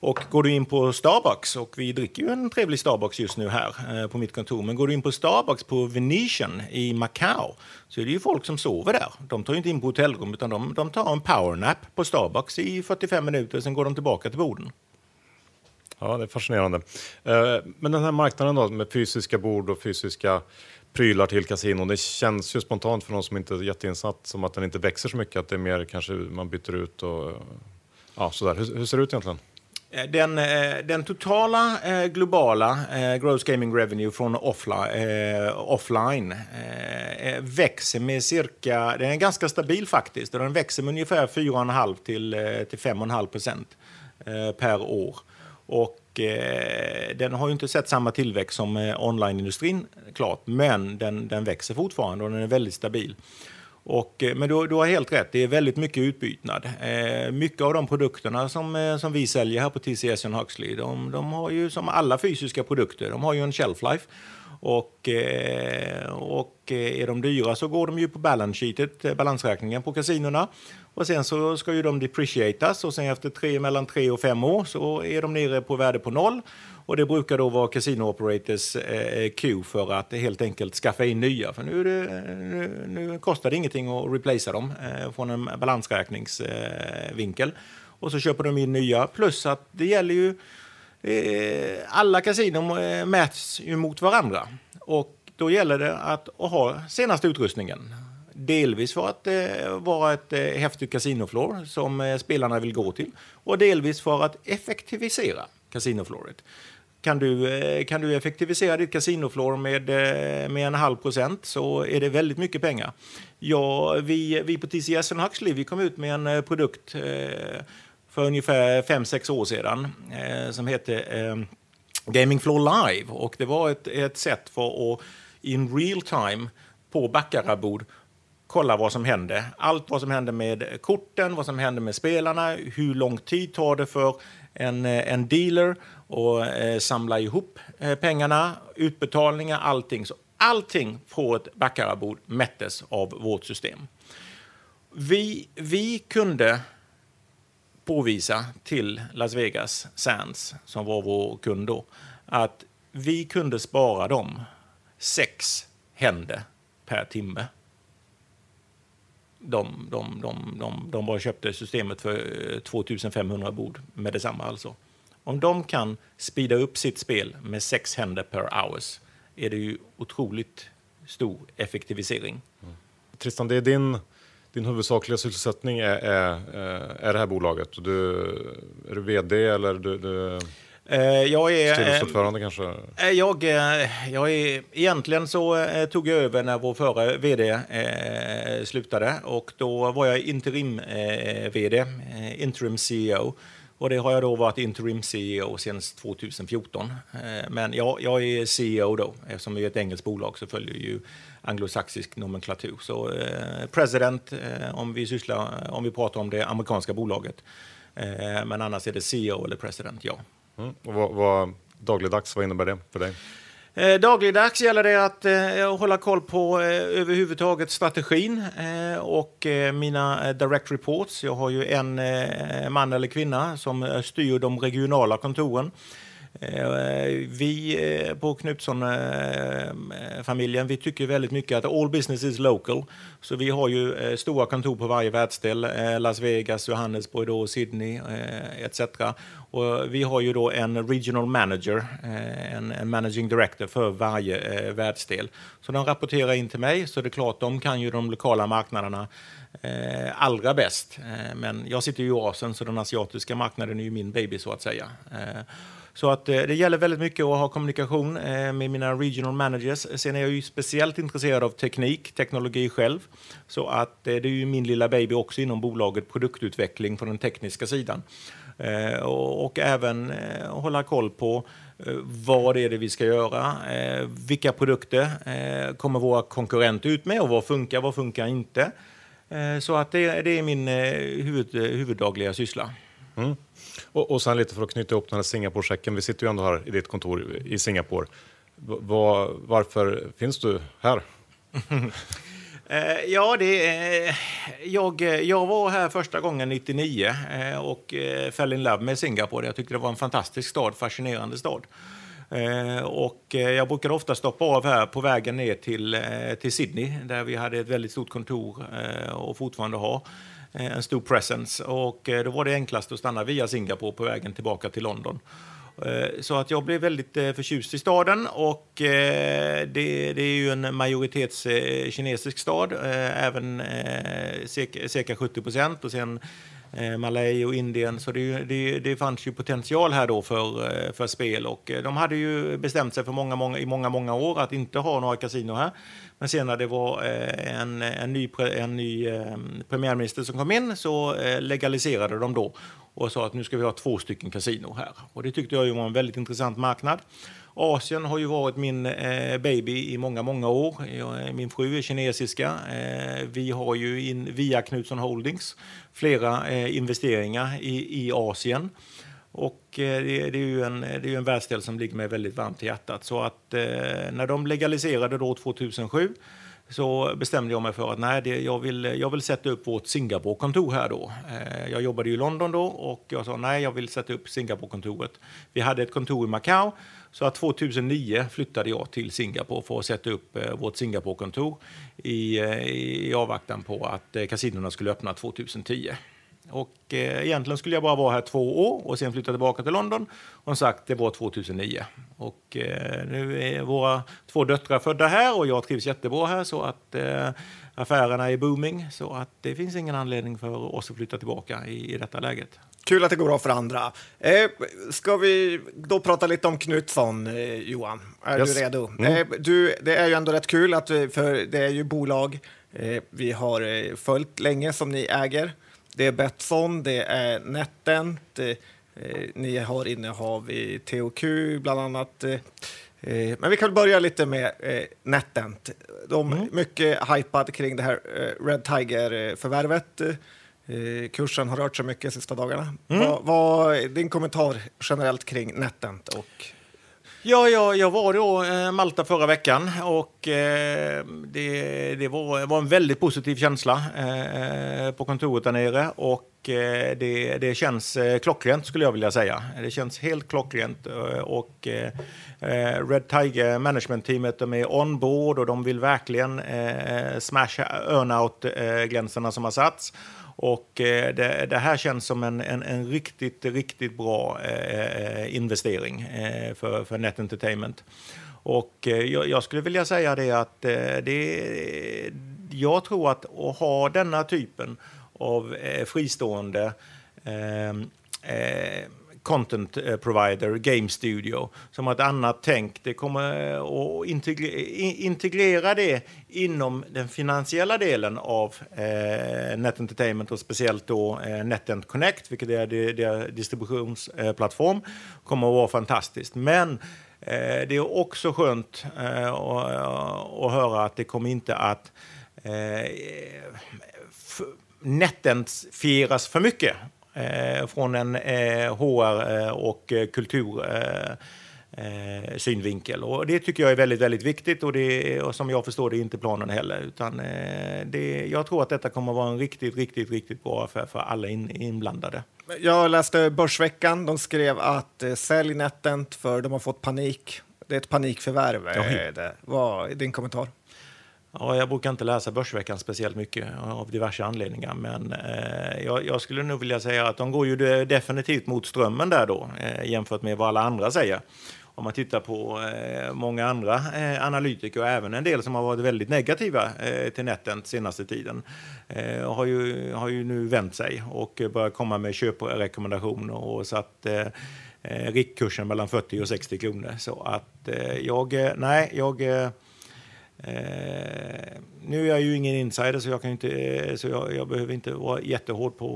och går du in på Starbucks, och vi dricker ju en trevlig Starbucks just nu här eh, på mitt kontor, men går du in på Starbucks på Venetian i Macao så är det ju folk som sover där. De tar inte in på hotellrum utan de, de tar en powernap på Starbucks i 45 minuter, sen går de tillbaka till borden.
Ja, det är fascinerande. Eh, men den här marknaden då med fysiska bord och fysiska prylar till kasinon, det känns ju spontant för någon som inte är jätteinsatt som att den inte växer så mycket, att det är mer kanske man byter ut och ja, sådär. Hur, hur ser det ut egentligen?
Eh, den, eh, den totala globala gross gaming revenue från offline, offline växer med cirka, den är ganska stabil faktiskt, den växer med ungefär 4,5 till, till 5,5 procent per år. Och eh, den har ju inte sett samma tillväxt som eh, onlineindustrin, klart, men den, den växer fortfarande och den är väldigt stabil. Och, eh, men du, du har helt rätt, det är väldigt mycket utbytnad. Eh, mycket av de produkterna som, eh, som vi säljer här på TCS Huxley, de, de har ju som alla fysiska produkter, de har ju en shelf life. Och, eh, och eh, är de dyra så går de ju på balance sheetet, eh, balansräkningen på kasinona. Och sen så ska ju de depreciatas och sen efter tre, mellan tre och fem år så är de nere på värde på noll. Och det brukar då vara Casino Operators eh, Q för att helt enkelt skaffa in nya. För nu, det, nu, nu kostar det ingenting att replacea dem eh, från en balansräkningsvinkel. Eh, och så köper de in nya. Plus att det gäller ju... Eh, alla kasinon eh, mäts ju mot varandra. Och då gäller det att, ha senaste utrustningen. Delvis för att eh, vara ett eh, häftigt kasinoflor som eh, spelarna vill gå till och delvis för att effektivisera kasinofloret. Kan du, eh, kan du effektivisera ditt kasinoflor med, eh, med en halv procent så är det väldigt mycket pengar. Ja, vi, vi på TCS Huxley vi kom ut med en eh, produkt eh, för ungefär 5-6 år sedan eh, som hette eh, Gaming Floor Live. Och det var ett, ett sätt för att in real time på Baccarabord kolla vad som hände. Allt vad som hände med korten, vad som hände med spelarna, hur lång tid tar det för en, eh, en dealer och eh, samla ihop eh, pengarna, utbetalningar, allting. Så allting på ett Baccarabord mättes av vårt system. Vi, vi kunde påvisa till Las Vegas Sands, som var vår kund då, att vi kunde spara dem sex händer per timme. De, de, de, de, de bara köpte systemet för eh, 2500 bord med detsamma alltså. Om de kan speeda upp sitt spel med sex händer per hours är det ju otroligt stor effektivisering. Mm.
Tristan, det är din, din huvudsakliga sysselsättning är, är, är det här bolaget. Du, är du vd eller du, du
eh, jag är
styrelseordförande kanske?
Eh, jag, jag är, egentligen så tog jag över när vår förra vd eh, slutade och då var jag interim eh, vd, interim CEO. Och det har jag då varit interim CEO sedan 2014. Eh, men ja, jag är CEO då, eftersom vi är ett engelskt bolag så följer ju anglosaxisk nomenklatur. Så eh, president eh, om vi sysslar, om vi pratar om det amerikanska bolaget. Eh, men annars är det CEO eller president, ja.
Mm. Och vad, vad, dagligdags, vad innebär det för dig?
Eh, dagligdags gäller det att eh, hålla koll på eh, överhuvudtaget strategin eh, och eh, mina eh, direct reports. Jag har ju en man eller kvinna som styr de regionala kontoren. Eh, vi eh, på Knutsson-familjen vi tycker väldigt mycket att all business is local. Så vi har ju eh, stora kontor på varje världsdel. Las Vegas, Johannesburg, då, Sydney etc. Och vi har ju då en regional manager, en, managing director för varje världsdel. Så de rapporterar in till mig, så det är klart de kan ju de lokala marknaderna eh, allra bäst. Eh, men jag sitter ju i Asien, så den asiatiska marknaden är ju min baby så att säga. Så att eh, det gäller väldigt mycket att ha kommunikation eh, med mina regional managers. Sen är jag ju speciellt intresserad av teknik, teknologi själv. Så att eh, det är ju min lilla baby också inom bolaget, produktutveckling från den tekniska sidan. Och, även hålla koll på vad är det vi ska göra? Vilka produkter kommer våra konkurrenter ut med och vad funkar, vad funkar inte? Så att det, är min huvud, huvuddagliga syssla. Mm.
Och, och sen lite för att knyta ihop den här Singapore-säcken. Vi sitter ju ändå här i ditt kontor i Singapore. Var, varför finns du här?
Eh, ja, det eh, jag, jag var här första gången 99 eh, och fell in love med Singapore. Jag tyckte det var en fantastisk stad, fascinerande stad. Och jag brukade ofta stoppa av här på vägen ner till, till Sydney där vi hade ett väldigt stort kontor och fortfarande har Eh, en stor presence. Och eh, då var det enklast att stanna via Singapore på vägen tillbaka till London. Eh, så att jag blev väldigt förtjust i staden och det, det är ju en majoritetskinesisk stad, även cirka, cirka 70 procent och sen eh, Malay och Indien. Så det, det, det fanns ju potential här då för, eh, för spel och eh, de hade ju bestämt sig för många, många, i många, många år att inte ha några kasino här. Men sen när det var eh, en, en ny, en ny premiärminister som kom in så legaliserade de då och sa att nu ska vi ha två stycken kasino här. Och det tyckte jag ju var en väldigt intressant marknad. Asien har ju varit min eh, baby i många, många år. Jag, min fru är kinesiska. Eh, vi har ju in, via Knutsson Holdings flera eh, investeringar i, i Asien. Och eh, det, det, är ju en, det är ju en världsdel som ligger mig väldigt varmt i hjärtat. Så att eh, när de legaliserade då 2007 så bestämde jag mig för att nej, det, jag, vill, jag vill sätta upp vårt Singapore-kontor här då. Eh, jag jobbade i London då och jag sa nej, jag vill sätta upp Singapore-kontoret. Vi hade ett kontor i Macau, så att 2009 flyttade jag till Singapore för att sätta upp eh, vårt Singapore-kontor i, eh, i avvaktan på att eh, kasinona skulle öppna 2010. Och eh, egentligen skulle jag bara vara här två år och sen flytta tillbaka till London. Och som sagt, det var 2009. Och eh, nu är våra två döttrar födda här och jag trivs jättebra här så att eh, affärerna är booming. Så att det finns ingen anledning för oss att flytta tillbaka i, i detta läget.
Kul att det går bra för andra. Eh, ska vi då prata lite om Knutsson, eh, Johan? Är
Yes.
du redo? Eh, du, det är ju ändå rätt kul, att för det är ju bolag eh, vi har eh, följt länge som ni äger. Det är Betsson, det är NetEnt, eh, ni har innehav i THQ bland annat. Eh, men vi kan börja lite med NetEnt. De är mycket hypad kring det här Red Tiger-förvärvet. Eh, kursen har rört sig mycket de sista dagarna. Vad, vad är din kommentar generellt kring NetEnt? Och,
Ja, ja, jag var då eh, Malta förra veckan och eh, det, det var, var en väldigt positiv känsla eh, på kontoret där nere och det, det känns klockrent skulle jag vilja säga. Det känns helt klockrent och Red Tiger management-teamet de är on board och de vill verkligen smasha earnout-gränserna som har satts. Och eh, det, det här känns som en, en, en riktigt, riktigt bra eh, eh investering eh, för, för Net Entertainment. Och eh, jag, jag skulle vilja säga det att det, jag tror att att ha denna typen av fristående eh, eh, content eh, provider, game studio, som har ett annat tänk. Det kommer eh, att integrera det inom den finansiella delen av eh, Net Entertainment och speciellt då eh, NetEnt Connect, vilket är deras distributionsplattform, kommer att vara fantastiskt. Men eh, det är också skönt att, höra att det kommer inte att Netent-firas för mycket från en eh, HR eh, och eh, kultur eh, eh, synvinkel. Och det tycker jag är väldigt, väldigt viktigt och, det, och som jag förstår det är inte planen heller. Utan, eh, det, jag tror att detta kommer att vara en riktigt, riktigt, riktigt bra affär för alla in, inblandade.
Jag läste Börsveckan. De skrev att eh, sälj Netent för de har fått panik. Det är ett panikförvärv. Eh. Vad är din kommentar?
Ja, jag brukar inte läsa Börsveckan speciellt mycket av diverse anledningar, men eh, jag, jag, skulle nog vilja säga att de går ju definitivt mot strömmen där då, eh, jämfört med vad alla andra säger. Om man tittar på eh, många andra eh, analytiker och även en del som har varit väldigt negativa eh, till Netent senaste tiden eh, har, ju, har ju nu vänt sig och börjat komma med köprekommendationer och satt eh, eh riktkursen mellan 40 och 60 kronor. Så att eh, jag, eh, nej, jag Eh, nu är jag ju ingen insider så jag, kan inte, så jag, jag, behöver inte vara jättehård på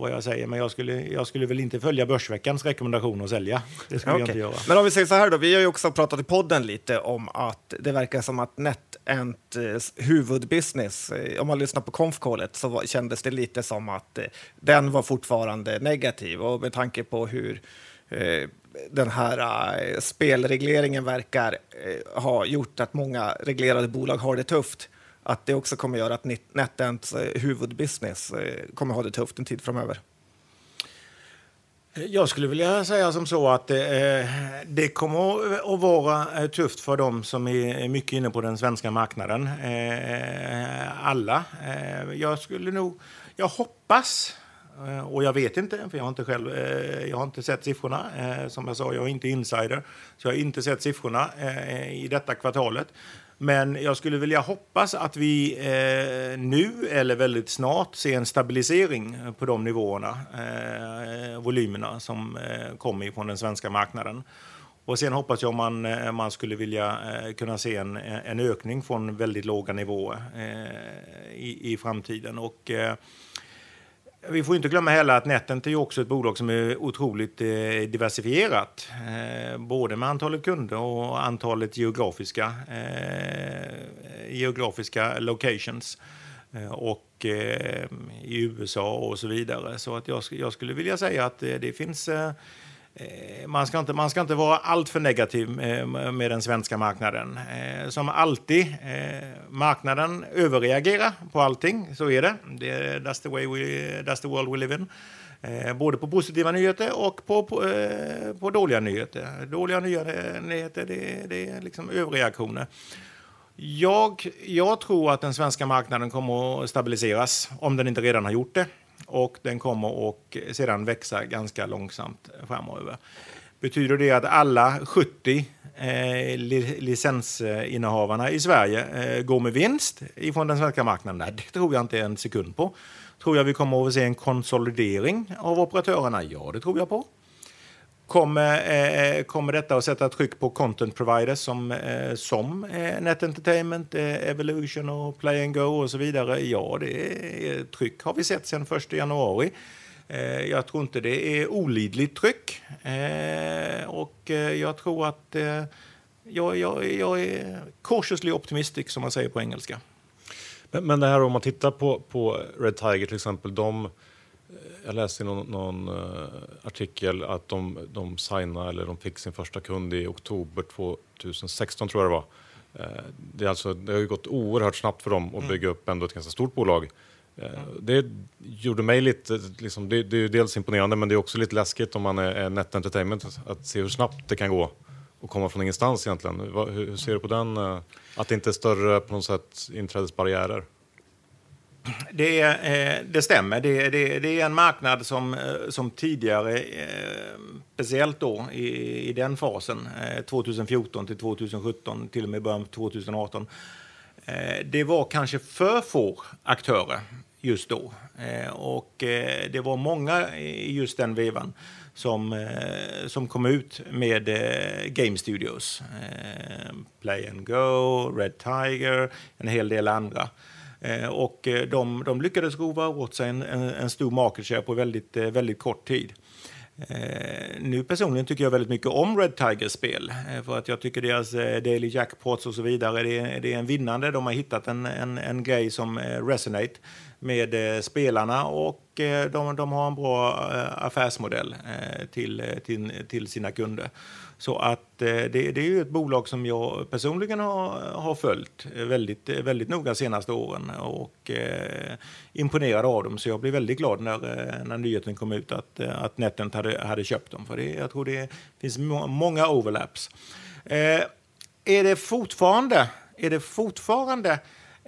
vad jag säger. Men jag skulle, jag skulle väl inte följa Börsveckans rekommendation att sälja. Det skulle okay. jag inte göra.
Men om vi säger så här då, vi har ju också pratat i podden lite om att det verkar som att NetEnts huvudbusiness, eh, om man lyssnar på konfkålet så kändes det lite som att eh, den var fortfarande negativ och med tanke på hur eh, den här äh, spelregleringen verkar äh, ha gjort att många reglerade bolag har det tufft. Att det också kommer göra att NetEnts äh, eh, huvudbusiness kommer ha det tufft en tid framöver.
Jag skulle vilja säga som så att det kommer att vara tufft för dem som är mycket inne på den svenska marknaden. Alla. Jag skulle nog, jag hoppas Eh, och jag vet inte, för jag har inte, själv, eh, jag har inte sett siffrorna. Eh, som jag sa, jag är inte insider, så jag har inte sett siffrorna i detta kvartalet. Men jag skulle vilja hoppas att vi nu eller väldigt snart ser en stabilisering på de nivåerna, volymerna som kommer från den svenska marknaden. Och sen hoppas jag man, man skulle vilja kunna se en, en ökning från väldigt låga nivåer i, i framtiden. Och, vi får inte glömma heller att Netent är också ett bolag som är otroligt eh, diversifierat. Eh, både med antalet kunder och antalet geografiska, eh, geografiska locations. Och i USA och så vidare. Så att jag, jag skulle vilja säga att det, finns Eh, man ska, inte, man ska inte vara alltför negativ eh, med den svenska marknaden. Eh, som alltid, marknaden överreagerar på allting. Så är det. That's the, way we, that's the world we live in. Både på positiva nyheter och på, på, på dåliga nyheter. Dåliga nyheter, det, det är liksom överreaktioner. Jag, jag tror att den svenska marknaden kommer att stabiliseras, om den inte redan har gjort det och den kommer att sedan växa ganska långsamt framöver. Betyder det att alla 70 eh, licensinnehavarna i Sverige eh, går med vinst ifrån den svenska marknaden? Nej, det tror jag inte en sekund på. Tror jag vi kommer att se en konsolidering av operatörerna? Ja, det tror jag på. Kommer, eh, eh, kommer detta att sätta tryck på content providers som, eh, som eh, Net Entertainment, eh, Evolution och Play and Go och så vidare? Ja, det är, tryck har vi sett sedan 1 januari. Eh, jag tror inte det är olidligt tryck. Eh, och eh, jag tror att eh, jag, jag, jag är cautiously optimistic, som man säger på engelska.
Men, men det här om man tittar på, på Red Tiger till exempel, de jag läste i någon, någon uh, artikel att de, de signade, eller de fick sin första kund i oktober 2016 tror jag det var. Uh, det, är alltså, det har ju gått oerhört snabbt för dem att mm. bygga upp ändå ett ganska stort bolag. Uh, det gjorde mig lite, liksom, det, det, är ju dels imponerande men det är också lite läskigt om man är, är Net Entertainment att se hur snabbt det kan gå och komma från ingenstans egentligen. Hur, hur ser du på den? Att det inte är större på något sätt inträdesbarriärer?
Det, eh, det stämmer. Det, det, det, är en marknad som, eh, som tidigare, eh, speciellt då i, i den fasen, eh, 2014 till 2017, till och med början av 2018, eh, det var kanske för få aktörer just då. Och det var många i just den vevan som, som kom ut med Game Studios. Play and Go, Red Tiger, en hel del andra. Eh, och eh, de, de lyckades rova åt sig en, en, en stor market share på väldigt, eh, väldigt kort tid. Eh, nu personligen tycker jag väldigt mycket om Red Tigers spel. Eh, för att jag tycker deras eh, Daily Jackpots och så vidare, det är, det är en vinnande. De har hittat en, en, en grej som eh, Resonate. med eh, spelarna och de, de har en bra affärsmodell till, till, till sina kunder. Så att eh, det, det, är ju ett bolag som jag personligen har, har följt väldigt, eh, väldigt noga de senaste åren och eh, imponerad av dem. Så jag blev väldigt glad när, eh, när nyheten kom ut att, att Netent hade, hade köpt dem. För det, jag tror det finns må, många overlaps. Eh, är det fortfarande, är det fortfarande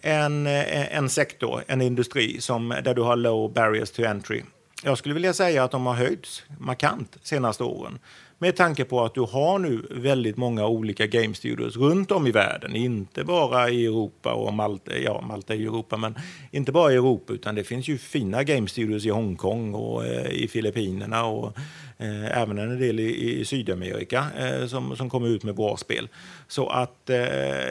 en, en sektor, en industri som, där du har low barriers to entry? Jag skulle vilja säga att de har höjts markant de senaste åren. Med tanke på att du har nu väldigt många olika game studios runt om i världen. Inte bara i Europa och Malta, ja Malta i Europa, men inte bara i Europa utan det finns ju fina game studios i Hongkong och eh, i Filippinerna och eh, även en del i, i Sydamerika eh, som, som kommer ut med bra spel. Så att, eh,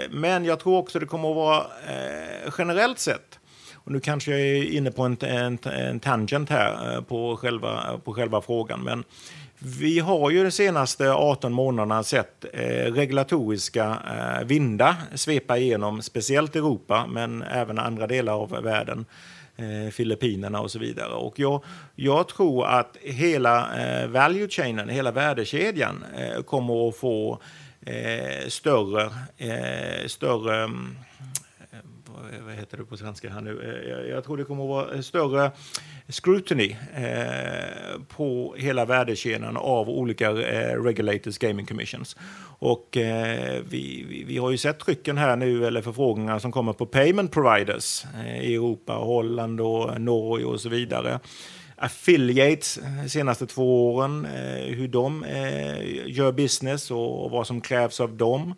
men jag tror också det kommer att vara eh, generellt sett och nu kanske jag är inne på en, en, en tangent här eh, på själva, på själva frågan, men vi har ju de senaste 18 månaderna sett eh, regulatoriska eh, vindar svepa igenom speciellt Europa, men även andra delar av världen. Eh, Filippinerna och så vidare. Och jag, jag tror att hela eh, value chainen, hela värdekedjan eh, kommer att få eh, större, eh, större mm, Eh, vad heter det på svenska här nu? Eh, jag, jag tror det kommer att vara eh, större scrutiny eh, på hela värdekedjan av olika eh, regulators gaming commissions. Och eh, vi, vi, vi, har ju sett trycken här nu, eller förfrågningar som kommer på payment providers i Europa, Holland och Norge och så vidare affiliates de senaste två åren, hur de gör business och vad som krävs av dem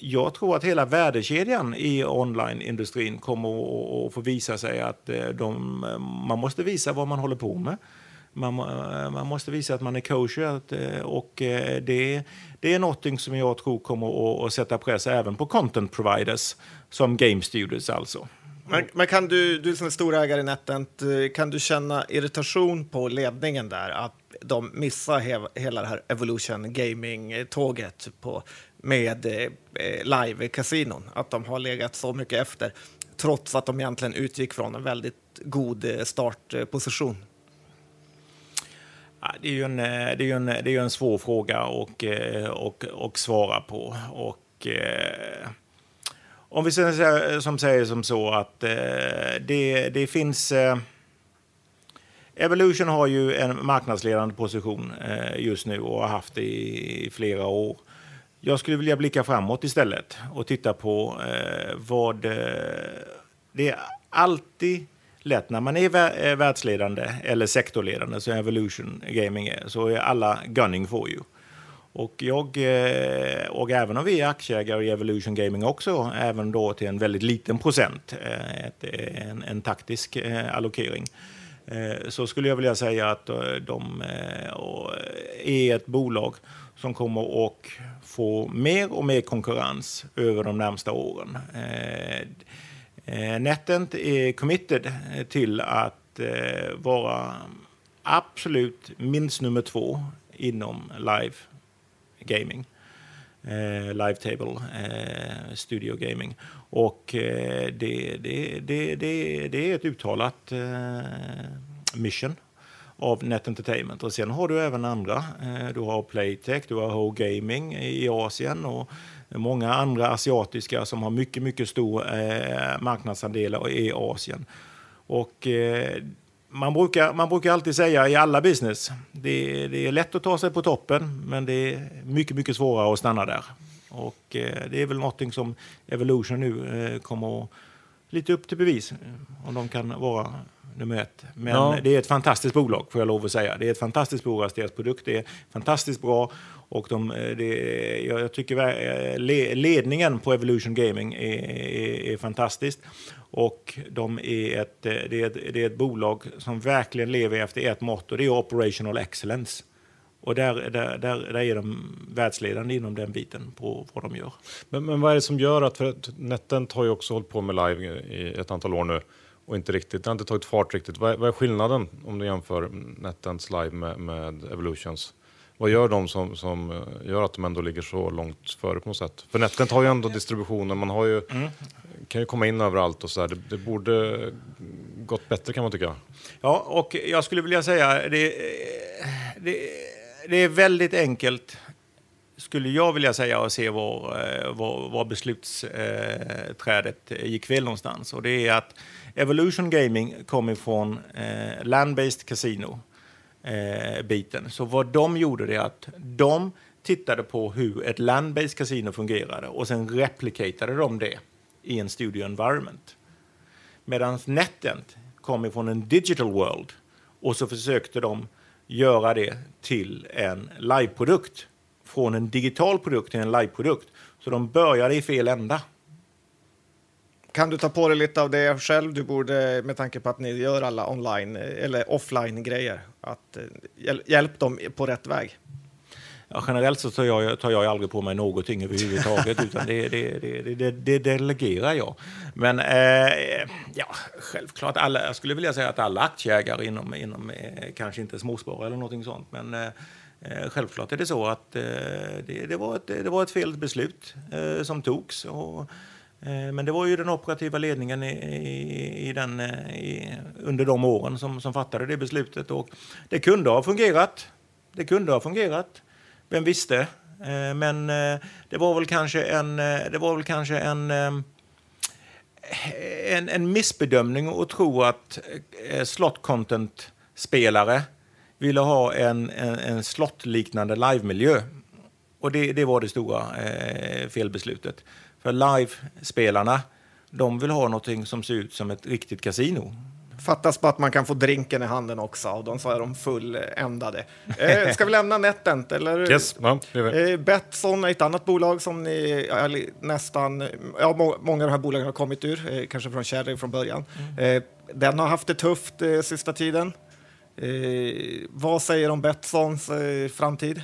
jag tror att hela värdekedjan i onlineindustrin kommer att få visa sig att eh, de, eh, man måste visa vad man håller på med. Man, eh, man måste visa att man är kosher och det, det är något som jag tror kommer att sätta press även på content providers som game studios alltså.
Men, men, kan du, du som är storägare i Netent, kan du känna irritation på ledningen där? Att de missar he hela det här Evolution Gaming-tåget med eh, live-kasinon. Att de har legat så mycket efter trots att de egentligen utgick från en väldigt god eh, startposition.
Eh, det är ju en, det är en, det är en svår fråga och, eh, och, och svara på. Och, om vi säger som säger som så att det, det finns Evolution har ju en marknadsledande position just nu och har haft det i flera år. Jag skulle vilja blicka framåt istället och titta på eh, vad... Eh, det är alltid lätt när man är eh, världsledande eller sektorledande, som Evolution Gaming är, så är alla gunning for you. Och, jag, eh, och även om vi är aktieägare i Evolution Gaming också, även då till en väldigt liten procent, eh, ett, en, en taktisk allokering, Eh, så skulle jag vilja säga att eh, de eh, är ett bolag som kommer att få mer och mer konkurrens över de närmsta åren. Eh, eh, Netent är committed eh, till att vara absolut minst nummer två inom live gaming. live table studio gaming. Och eh, det, det, det, det, det är ett uttalat eh, mission av Net Entertainment. Och sen har du även andra. Eh, du har Playtech, du har Ho Gaming i Asien och många andra asiatiska som har mycket, mycket stor eh, marknadsandel i Asien. Och eh, man brukar, man brukar alltid säga i alla business, det, det är lätt att ta sig på toppen, men det är mycket, mycket svårare att stanna där. Och det är väl någonting som Evolution nu kommer att lite upp till bevis om de kan vara nummer ett. Men ja. det är ett fantastiskt bolag får jag lov att säga. Det är ett fantastiskt bolag, deras produkt är fantastiskt bra och de, det, jag tycker ledningen på Evolution Gaming är, är, är fantastisk. Och de är ett, det, är ett, det är ett bolag som verkligen lever efter ett mått och det är operational excellence. Och där, där, där, där är de världsledande inom den biten på vad de gör.
Men, men vad är det som gör att, för Netent har ju också hållit på med live i ett antal år nu och inte riktigt, det har inte tagit fart riktigt. Vad är, vad är skillnaden om du jämför Netents live med, med Evolutions? Vad gör de som, som eh, gör att de ändå ligger så långt före på något sätt? För Netent har ju ändå distributionen, man har ju, mm. kan ju komma in överallt och så. Det, det borde gått bättre kan man tycka.
Ja, och jag skulle vilja säga det, det, det är väldigt enkelt skulle jag vilja säga att se var, eh, var, var beslutsträdet gick fel någonstans. Och det är att Evolution Gaming kom ifrån eh, land-based casino eh, biten. Så vad de gjorde det att de tittade på hur ett land-based casino fungerade och sen replikerade de det i en studio environment. Medan NetEnt kom ifrån en digital world och så försökte de göra det till en liveprodukt. Från en digital produkt till en liveprodukt. Så de började i fel ända.
Kan du ta på dig lite av det själv? Du borde, med tanke på att ni gör alla online eller offline grejer, att eh, hjälp dem på rätt väg.
Ja, generellt så tar jag, tar jag aldrig på mig någonting överhuvudtaget, utan det, det, det, det, det delegerar jag. Men eh, ja, självklart, alla, jag skulle vilja säga att alla aktieägare inom, inom eh, kanske inte småsparare eller någonting sånt, men eh, eh, självklart är det så att eh, det, var ett, det var ett fel beslut som togs. Och, Eh, men det var ju den operativa ledningen i, i, i den, eh, i, under de åren som, som fattade det beslutet. Och det kunde ha fungerat. Det kunde ha fungerat. Vem visste? Eh, men det var väl kanske en, det var väl kanske en, en, en missbedömning att tro att slot content-spelare ville ha en, en, en slottliknande livemiljö. Och det, det var det stora eh, felbeslutet. För live-spelarna, de vill ha något som ser ut som ett riktigt kasino.
Fattas bara att man kan få drinken i handen också och de så är de fulländade. Eh, ska vi lämna Netent? Eller?
Yes, ja,
eh, Betsson är ett annat bolag som ni nästan, ja, må, många av de här bolagen har kommit ur, eh, kanske från Cherry från början. Mm. Eh, den har haft det tufft eh, sista tiden. Eh, vad säger du om Betssons eh, framtid?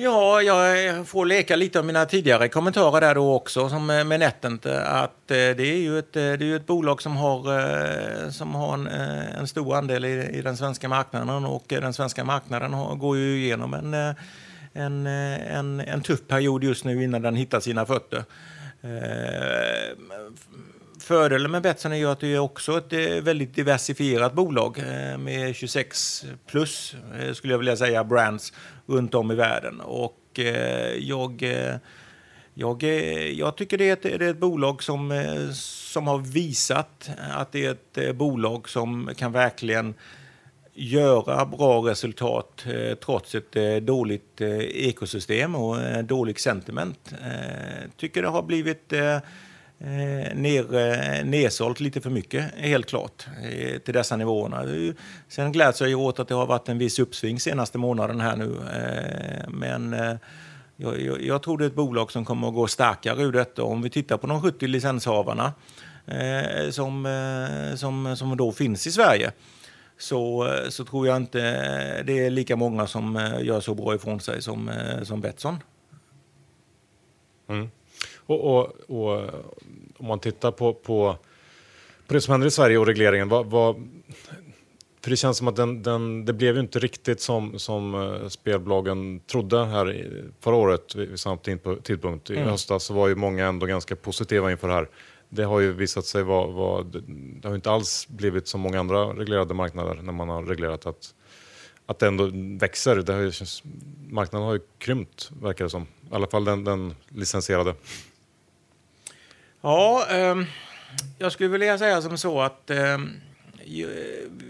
Ja, jag får leka lite av mina tidigare kommentarer där då också som eh, med Netent. Eh, att eh, det är ju ett, det är ett bolag som har, som har en, en stor andel i, i, den svenska marknaden och den svenska marknaden har, går ju igenom en, en, en, en tuff period just nu innan den hittar sina fötter. Fördelen med Betsson är ju att det är också ett eh, väldigt diversifierat bolag eh, med 26 plus, eh, skulle jag vilja säga, brands runt om i världen. Och jag, jag, jag tycker det är, ett, det är ett bolag som, som har visat att det är ett bolag som kan verkligen göra bra resultat eh, trots ett eh, dåligt eh, ekosystem och dålig sentiment. tycker det har blivit eh, ner, eh, lite för mycket, helt klart, eh, till dessa nivåerna. Sen gläds jag åt att det har varit en viss uppsving senaste månaden här nu. Eh, men eh, jag, jag, jag, tror det är ett bolag som kommer att gå starkare ur detta. Om vi tittar på de 70 licenshavarna eh, som, eh, som, som då finns i Sverige så, eh, så tror jag inte det är lika många som eh, gör så bra ifrån sig som, som Betsson.
Mm. Och, och, och, om man tittar på, på, på det som händer i Sverige och regleringen, vad, vad, för det känns som att den, den, det blev ju inte riktigt som, som uh, spelbolagen trodde här i, förra året vid samma tidpunkt. I mm. höstas så var ju många ändå ganska positiva inför det här. Det har ju visat sig vara, vara det har inte alls blivit som många andra reglerade marknader när man har reglerat att, att det ändå växer. Det har ju, marknaden har ju krympt verkar det som. I alla fall den, den licensierade.
Ja, eh, jag skulle vilja säga som så att eh,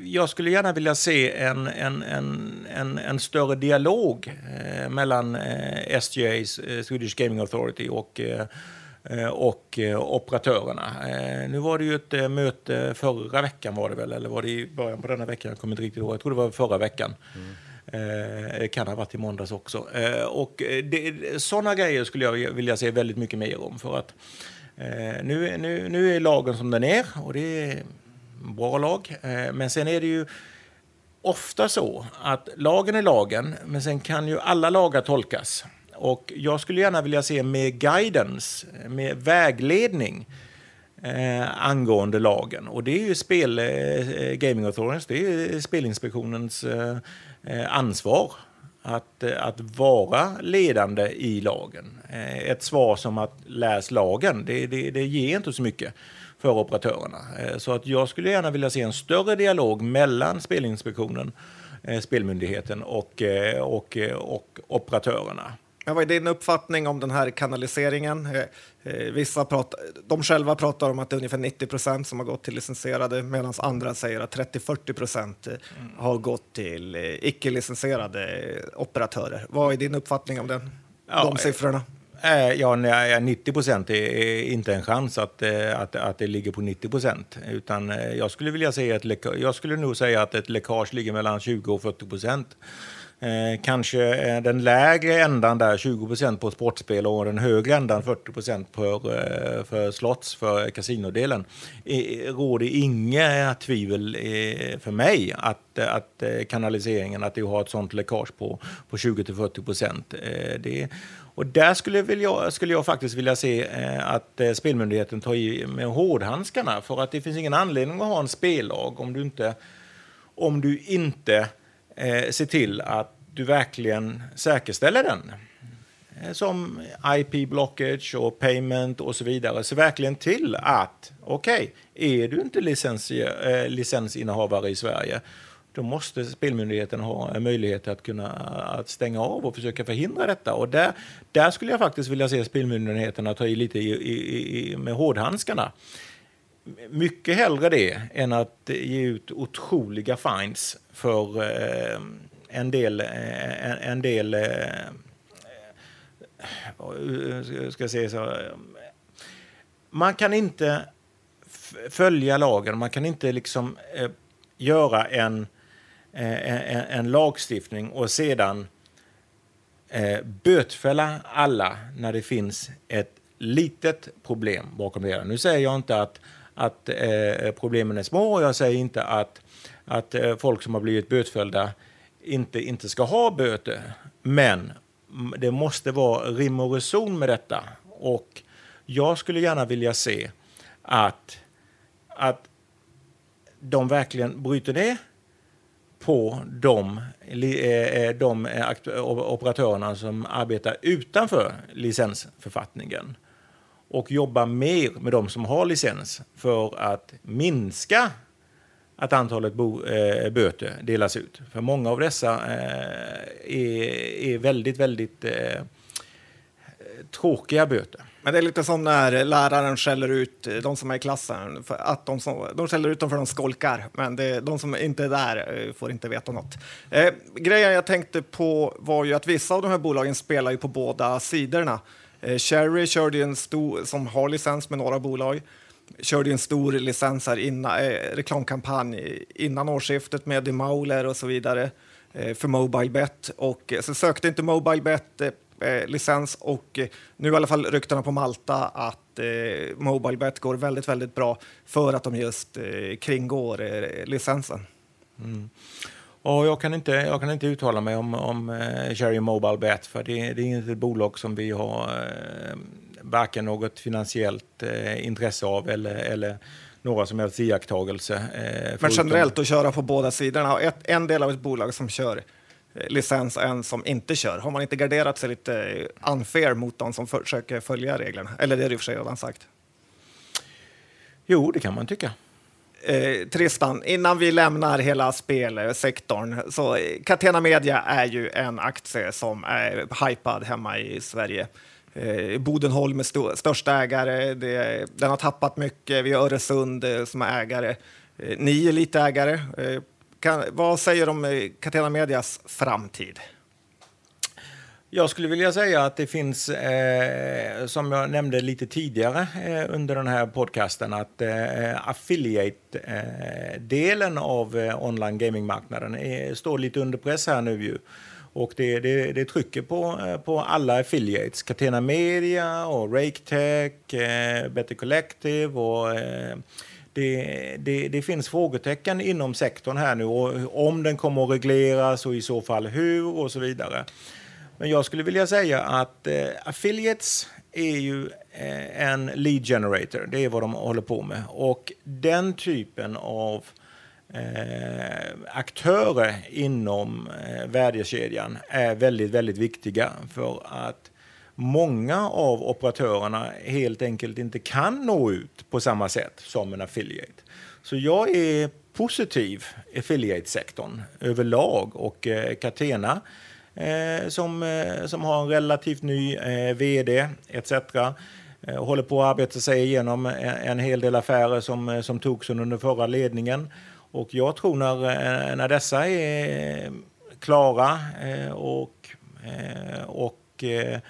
jag skulle gärna vilja se en, en, en, en, en större dialog eh, mellan eh, SGA, eh, Swedish Gaming Authority, och eh, eh, och operatörerna. Nu var det ju ett möte förra veckan var det väl, eller var det i början på denna veckan? Jag kommer inte riktigt ihåg. Jag tror det var förra veckan. Mm. Det kan ha varit i måndags också. Och det, sådana grejer skulle jag vilja se väldigt mycket mer om. För att Eh, nu, nu, nu är lagen som den är och det är en bra lag. Eh, men sen är det ju ofta så att lagen är lagen, men sen kan ju alla lagar tolkas. Och jag skulle gärna vilja se mer guidance, mer vägledning eh, angående lagen. Och det är ju spel, eh, Gaming Authorities, det är Spelinspektionens eh, eh ansvar att, eh, att vara ledande i lagen. Eh, ett svar som att läs lagen, det, det, det ger inte så mycket. för operatörerna. Eh, så att jag skulle gärna vilja se en större dialog mellan Spelinspektionen, Spelmyndigheten och, och, och operatörerna.
Men vad är din uppfattning om den här kanaliseringen? Eh, eh, Vissa pratar, de själva pratar om att det är ungefär 90 procent som har gått till licensierade medan andra säger att 30-40 procent eh, har gått till icke-licensierade operatörer. Vad är din uppfattning om den,
Ja,
de siffrorna?
Ja, nej, 90 procent är inte en chans att, att, att det ligger på 90 procent. Utan jag skulle vilja säga att jag skulle nog säga att ett läckage ligger mellan 20 och 40 procent. Eh, kanske eh, den lägre ändan där, 20 på sportspel och den högre ändan 40 för, eh, för slots, för kasinodelen. Eh, råder inga eh, tvivel eh, för mig att, att kanaliseringen, att du har ett sånt läckage på, på 20-40. Eh, det- och där skulle, vill jag, skulle jag faktiskt vilja se att Spelmyndigheten tar i med hårdhandskarna för att det finns ingen anledning att ha en spellag om du inte, om du inte eh, se till att du verkligen säkerställer den. Eh, Som IP blockage och payment och så vidare. Se verkligen till att, okej, är du inte licens, eh, licensinnehavare i Sverige då måste Spelmyndigheten ha möjlighet att kunna att stänga av och försöka förhindra detta. Och där, där skulle jag faktiskt vilja se Spelmyndigheterna ta i lite i, i, i, med hårdhandskarna. Mycket hellre det än att ge ut otroliga fines för eh, en del, eh, en, en del eh, eh ska jag säga så, man kan inte följa lagen, man kan inte liksom eh, göra en, eh, en, en lagstiftning och sedan eh, bötfälla alla när det finns ett litet problem bakom det. hela. Nu säger jag inte att, att eh, problemen är små och jag säger inte att, att eh, folk som har blivit bötfällda inte, inte ska ha böter. Men det måste vara rim och reson med detta. Och jag skulle gärna vilja se att, att de verkligen bryter ner på de, eh, eh, de operatörerna som arbetar utanför licensförfattningen och jobba mer med de som har licens för att minska att antalet bo, eh, böter delas ut. För många av dessa eh, är, är väldigt, väldigt eh, tråkiga böter.
Men det är lite som när läraren skäller ut de som är i klassen. För att de, som, de skäller ut dem för att de skolkar, men det, de som inte är där eh, får inte veta något. Eh, grejen jag tänkte på var ju att vissa av de här bolagen spelar ju på båda sidorna. Eh, Cherry körde en stor, som har licens med några bolag, körde en stor licens här innan, eh, reklamkampanj innan årsskiftet med Demauler och så vidare eh, för Mobilebet. Och eh, så sökte inte Mobilebet eh, eh, licens och eh, nu i alla fall ryktena på Malta att eh, Mobilebet går väldigt, väldigt bra för att de just eh, kringgår eh, licensen. Mm.
Och jag, kan inte, jag kan inte uttala mig om, om eh, Cherry Mobile Bet för det, det är inte ett bolag som vi har eh, varken något finansiellt eh, intresse av eller, eller några som helst iakttagelser. Eh,
Men generellt att köra på båda sidorna. Ett, en del av ett bolag som kör eh, licens och en som inte kör. Har man inte garderat sig lite eh, unfair mot de som försöker följa reglerna? Eller det är det i och för sig redan sagt.
Jo, det kan man tycka.
Eh, Tristan, innan vi lämnar hela spelsektorn, så Catena Media är ju en aktie som är hypad hemma i Sverige. Eh, Bodenholm är st största ägare, det, den har tappat mycket, vi har Öresund eh, som är ägare. Eh, ni är lite ägare. Eh, kan, vad säger du om eh, Catena Medias framtid?
Jag skulle vilja säga att det finns, eh, som jag nämnde lite tidigare eh, under den här podcasten, att eh, affiliate-delen av eh, online gaming-marknaden står lite under press här nu ju. Och det, det, det trycker på, eh, på alla affiliates, Catena Media och RakeTech, eh, Better Collective och eh, det, det, det finns frågetecken inom sektorn här nu och om den kommer att regleras och i så fall hur och så vidare. Men jag skulle vilja säga att eh, affiliates är ju eh, en lead generator. Det är vad de håller på med. Och den typen av eh, aktörer inom eh, värdekedjan är väldigt, väldigt viktiga för att många av operatörerna helt enkelt inte kan nå ut på samma sätt som en affiliate. Så jag är positiv affiliate-sektorn överlag och eh, Catena eh, som, eh, som har en relativt ny eh, vd etc. Eh, håller på att arbeta sig igenom en, en hel del affärer som, eh, som togs under den förra ledningen. Och jag tror när, eh, när dessa är klara eh, och, eh, och eh,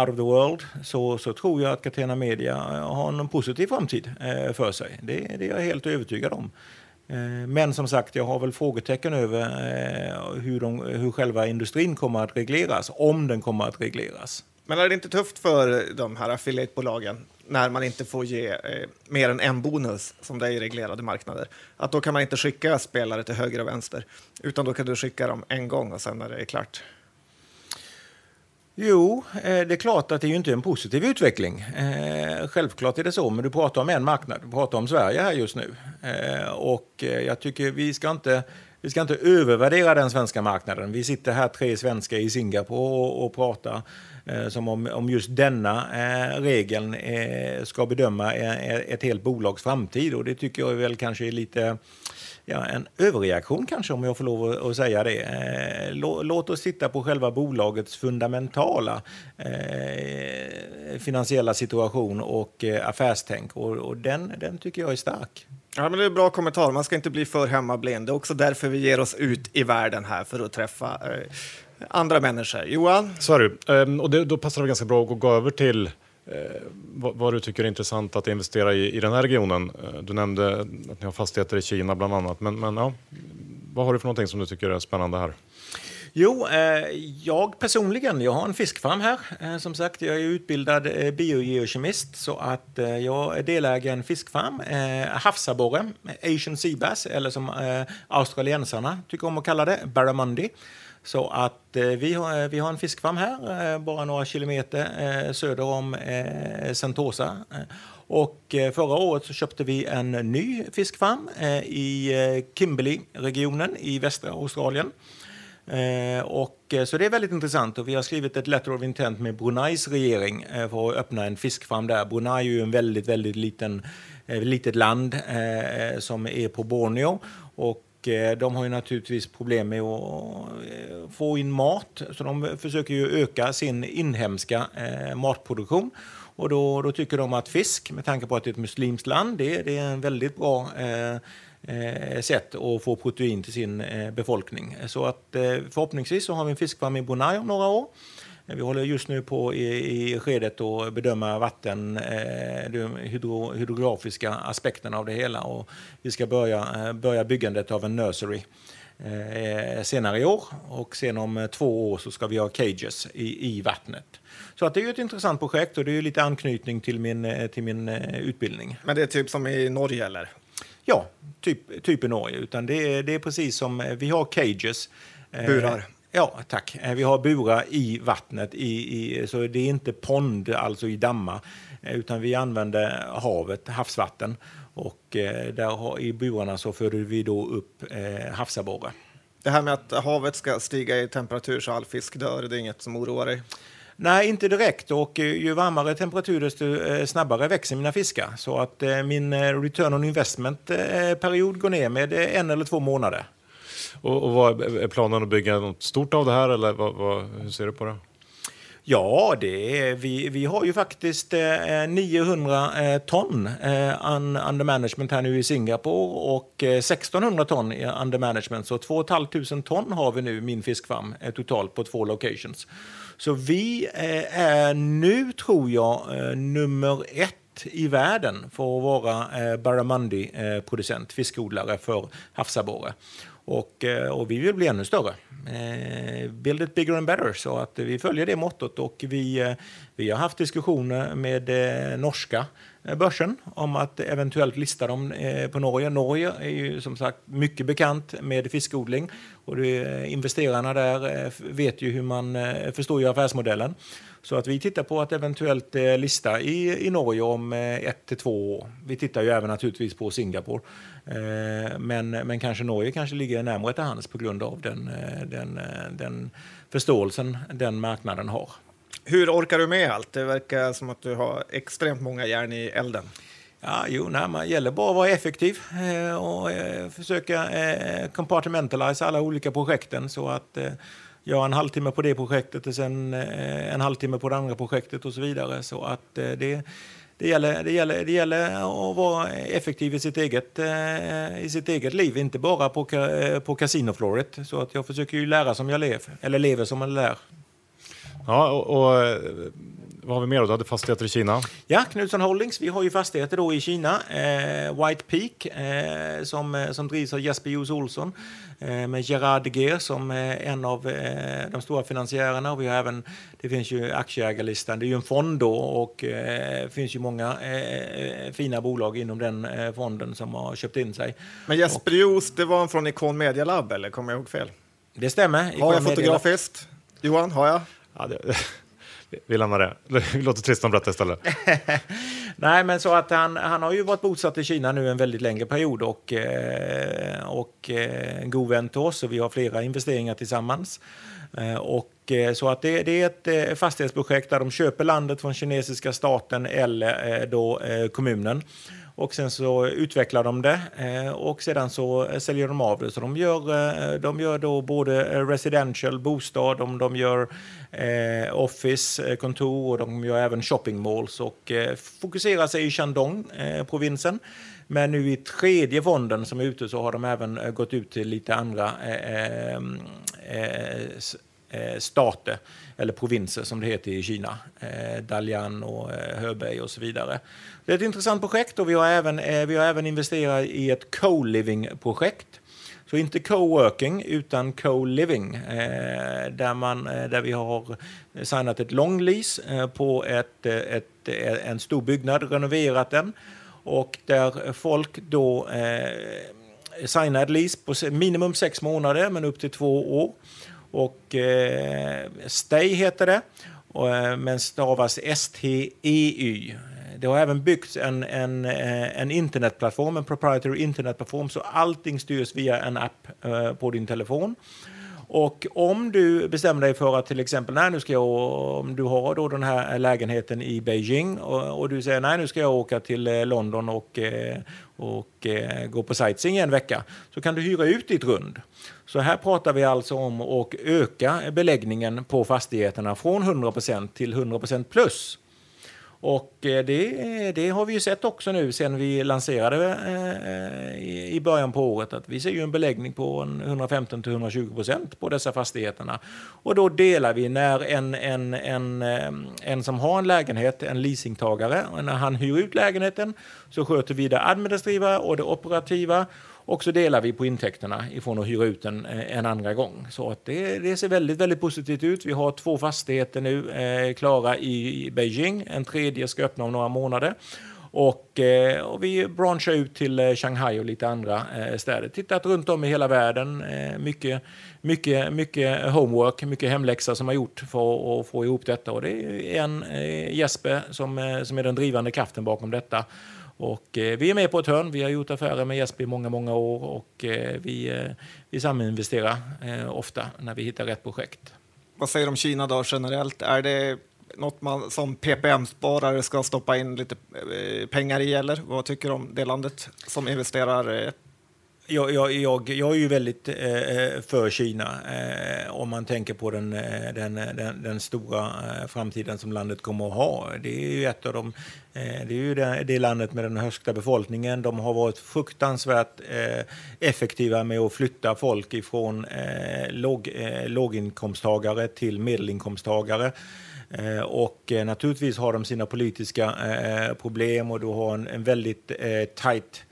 out of the world så, så tror jag att Catena Media har en positiv framtid för sig. Det, det är jag helt övertygad om. Eh, men som sagt, jag har väl frågetecken över eh, hur, de, hur själva industrin kommer att regleras, om den kommer att regleras.
Men är det inte tufft för de här affiliatebolagen när man inte får ge eh, mer än en bonus som det är i reglerade marknader? Att då kan man inte skicka spelare till höger och vänster, utan då kan du skicka dem en gång och sen när det är klart.
Jo, eh, det är klart att det är inte en positiv utveckling. Eh, självklart är det så, men du pratar om en marknad. Du pratar om Sverige här just nu. Eh, och jag tycker vi ska inte vi ska inte övervärdera den svenska marknaden. Vi sitter här tre svenskar i Singapore och, och pratar eh, som om, om just denna eh, regeln eh, ska bedöma ett helt bolags framtid. Och det tycker jag väl kanske är lite ja, en överreaktion kanske om jag får lov att säga det. Eh, låt oss titta på själva bolagets fundamentala eh, finansiella situation och eh, affärstänk och, den, den tycker jag är stark.
Ja, men det är en bra kommentar. Man ska inte bli för hemmablind. Det är också därför vi ger oss ut i världen här för att träffa andra människor. Johan?
Så är det. Um, och det, då passar det ganska bra att gå över till Eh, vad, vad, du tycker är intressant att investera i i den här regionen. Eh, du nämnde att ni har fastigheter i Kina bland annat. Men, men ja, vad har du för någonting som du tycker är spännande här?
Jo, eh, jag personligen, jag har en fiskfarm här. Som sagt, jag är utbildad eh, biogeokemist så att jag är delägare i en fiskfarm. Eh, havsabborre, Asian sea bass, eller som australiensarna tycker om att kalla det, barramundi. Så att eh, vi, har, eh, vi har en fiskfarm här, eh, bara några kilometer eh, söder om eh, Sentosa. Eh, och förra året så köpte vi en ny fiskfarm i Kimberley-regionen i västra Australien. Eh, och, så det är väldigt intressant och vi har skrivit ett letter of intent med Bruneis regering eh, för att öppna en fiskfarm där. Brunei är ju en väldigt, väldigt liten, eh, litet land som är på Borneo och Eh, de har ju naturligtvis problem med att eh, få in mat, så de försöker ju öka sin inhemska eh, matproduktion. Och då, då tycker de att fisk, med tanke på att det är ett muslimskt land, det, det är en väldigt bra eh, sätt att få protein till sin eh, befolkning. Så att, eh, förhoppningsvis så har vi en fiskfarm i Brunei om några år. Vi håller just nu på i, i skedet att bedöma vatten, eh, de hydro, hydrografiska aspekterna av det hela. Och vi ska börja, eh, börja byggandet av en nursery eh, senare i år och sen om eh, två år så ska vi ha cages i, i vattnet. Så att det är ett intressant projekt och det är lite anknytning till min, eh, till min utbildning.
Men det är typ som i Norge eller?
Ja, typ, typ i Norge. Utan det, är, det är precis som, eh, vi har cages.
Eh, burar.
Ja, tack. Eh, vi har burar i vattnet, i, i, så det är inte pond, alltså i dammar, utan vi använder havet, havsvatten. Och där i burarna så föder vi då upp eh, havsabborre.
Det här med att havet ska stiga i temperatur så all fisk dör, det är inget som oroar dig?
Nej, inte direkt. Och eh, ju varmare temperatur desto eh, snabbare växer mina fiskar. Så att eh, min return on investment-period går ner med en eller två månader.
Och, och vad är planen att bygga något stort av det här eller vad, vad, hur ser du på det?
Ja, det är, vi, vi har ju faktiskt eh, 900 eh, ton eh, under management här nu i Singapore och eh, 1600 ton under management. Så 2 500 ton har vi nu min fiskfarm eh, totalt på två locations. Så vi eh, är nu, tror jag, eh, nummer ett i världen för att vara eh, barramundi-producent, eh, fiskodlare för havsabborre. Och, eh, och, vi vill bli ännu större. Eh, build it bigger and better. Så att vi följer det mottot och vi, eh, vi har haft diskussioner med eh, norska eh, börsen om att eventuellt lista dem eh, på Norge. Norge är ju som sagt mycket bekant med fiskodling och det, eh, investerarna där eh, vet ju hur man förstår ju affärsmodellen. Så att vi tittar på att eventuellt lista i, i Norge om ett till två år. Vi tittar ju även naturligtvis på Singapore. Men, men kanske Norge kanske ligger närmare till hands på grund av den, den, den förståelsen den marknaden har.
Hur orkar du med allt? Det verkar som att du har extremt många järn i elden.
Ja, jo, nej, man gäller bara att vara effektiv eh, och eh, försöka eh, compartmentalize alla olika projekten så att eh, en halvtimme på det projektet och sen eh, en halvtimme på det andra projektet och så vidare. Så att eh, det, det, gäller, det, gäller, det gäller att vara effektiv i sitt eget, eh, i sitt eget liv, inte bara på, på kasinofloret. Så att jag försöker ju lära som jag lever, eller lever som jag lär.
Ja, och, och vad har vi mer då? Du hade fastigheter i Kina.
Ja, Knutsson Holdings. Vi har ju fastigheter då i Kina. Eh, White Peak eh, som, eh, som drivs av Jesper Juus Olsson eh, med Gerard Geer som eh, en av de stora finansiärerna. Och vi har även, det finns ju aktieägarlistan. Det är ju en fond då och det finns ju många fina bolag inom den fonden som har köpt in sig.
Men Jesper Juus, det var han från Icon Media Lab, eller kommer jag ihåg fel?
Det stämmer.
Har jag
Media-
fotografiskt? Johan, har jag?
Ja, det, vi lämnar det. Vi låter Tristan berätta istället.
Nej, men så att han, han har ju varit bosatt i Kina nu en väldigt längre period och, eh, och en god vän till oss och vi har flera investeringar tillsammans. Eh, och, så att det, det är ett fastighetsprojekt där de köper landet från kinesiska staten eller då, kommunen. Och sen så utvecklar de det eh, och sedan så eh, säljer de av det. Så de gör, eh, de gör då både residential, bostad, de, de gör office, kontor och de gör även shopping malls och fokuserar sig i Shandong, provinsen. Men nu i tredje fonden som är ute så har de även gått ut till lite andra eh, ehm, eh, stater, eller provinser som det heter i Kina. Eh, Dalian och eh, Hebei och så vidare. Det är ett intressant projekt och vi har även, eh, vi har även investerat i ett co-living-projekt. Så inte co-working utan co-living eh, där, man, eh, där vi har signat ett long lease eh, på ett, eh, ett, eh, en stor byggnad, renoverat den och där folk då eh, signar ett lease på minimum sex månader men upp till två år. Och eh, Stay heter det, och, eh, men stavas S-T-E-Y. Det har även byggts en, en, eh, en internetplattform, en proprietary internetplattform, så allting styrs via en app eh, på din telefon. Och om du bestämmer dig för att till exempel, nej, nu ska jag, om du har då den här lägenheten i Beijing och, och du säger nej, nu ska jag åka till eh, London och, och gå på sightseeing en vecka, så kan du hyra ut ditt rund. Så här pratar vi alltså om att öka beläggningen på fastigheterna från 100% till 100% plus. Och eh, det, eh, det har vi ju sett också nu sen vi lanserade eh, i början på året att vi ser ju en beläggning på 115-120 procent på dessa fastigheterna. Och då delar vi när en, en, en, en som har en lägenhet, en leasingtagare, när han hyr ut lägenheten så sköter vi det administrativa och det operativa och så delar vi på intäkterna ifrån att hyra ut den eh, en andra gång. Så att det, det ser väldigt, väldigt positivt ut. Vi har två fastigheter nu eh, klara i Beijing. En tredje ska öppna om några månader. Och, eh, och vi branchar ut till eh, Shanghai och lite andra eh, städer. Tittat runt om i hela världen. Eh, mycket, mycket, mycket homework, mycket hemläxa som har gjort för att få ihop detta. Och det är en eh, Jesper som, eh, som är den drivande kraften bakom detta. Och, eh, vi är med på ett hörn. Vi har gjort affärer med Jesper i många, många år och eh, vi, eh, vi saminvesterar eh, ofta när vi hittar rätt projekt.
Vad säger du om Kina då generellt? Är det något man som PPM-sparare ska stoppa in lite eh, pengar i eller vad tycker du om det landet som investerar? Eh,
jag, jag, jag, jag är ju väldigt eh, eh, för Kina eh, om man tänker på den, eh, den, eh, den, den stora eh, framtiden som landet kommer att ha. Det är ju ett av de, eh, det, är ju det, det landet med den högsta befolkningen. De har varit fruktansvärt eh, effektiva med att flytta folk ifrån eh, låg, eh, låginkomsttagare till medelinkomsttagare. Och naturligtvis har de sina politiska problem och du har en, en väldigt tajt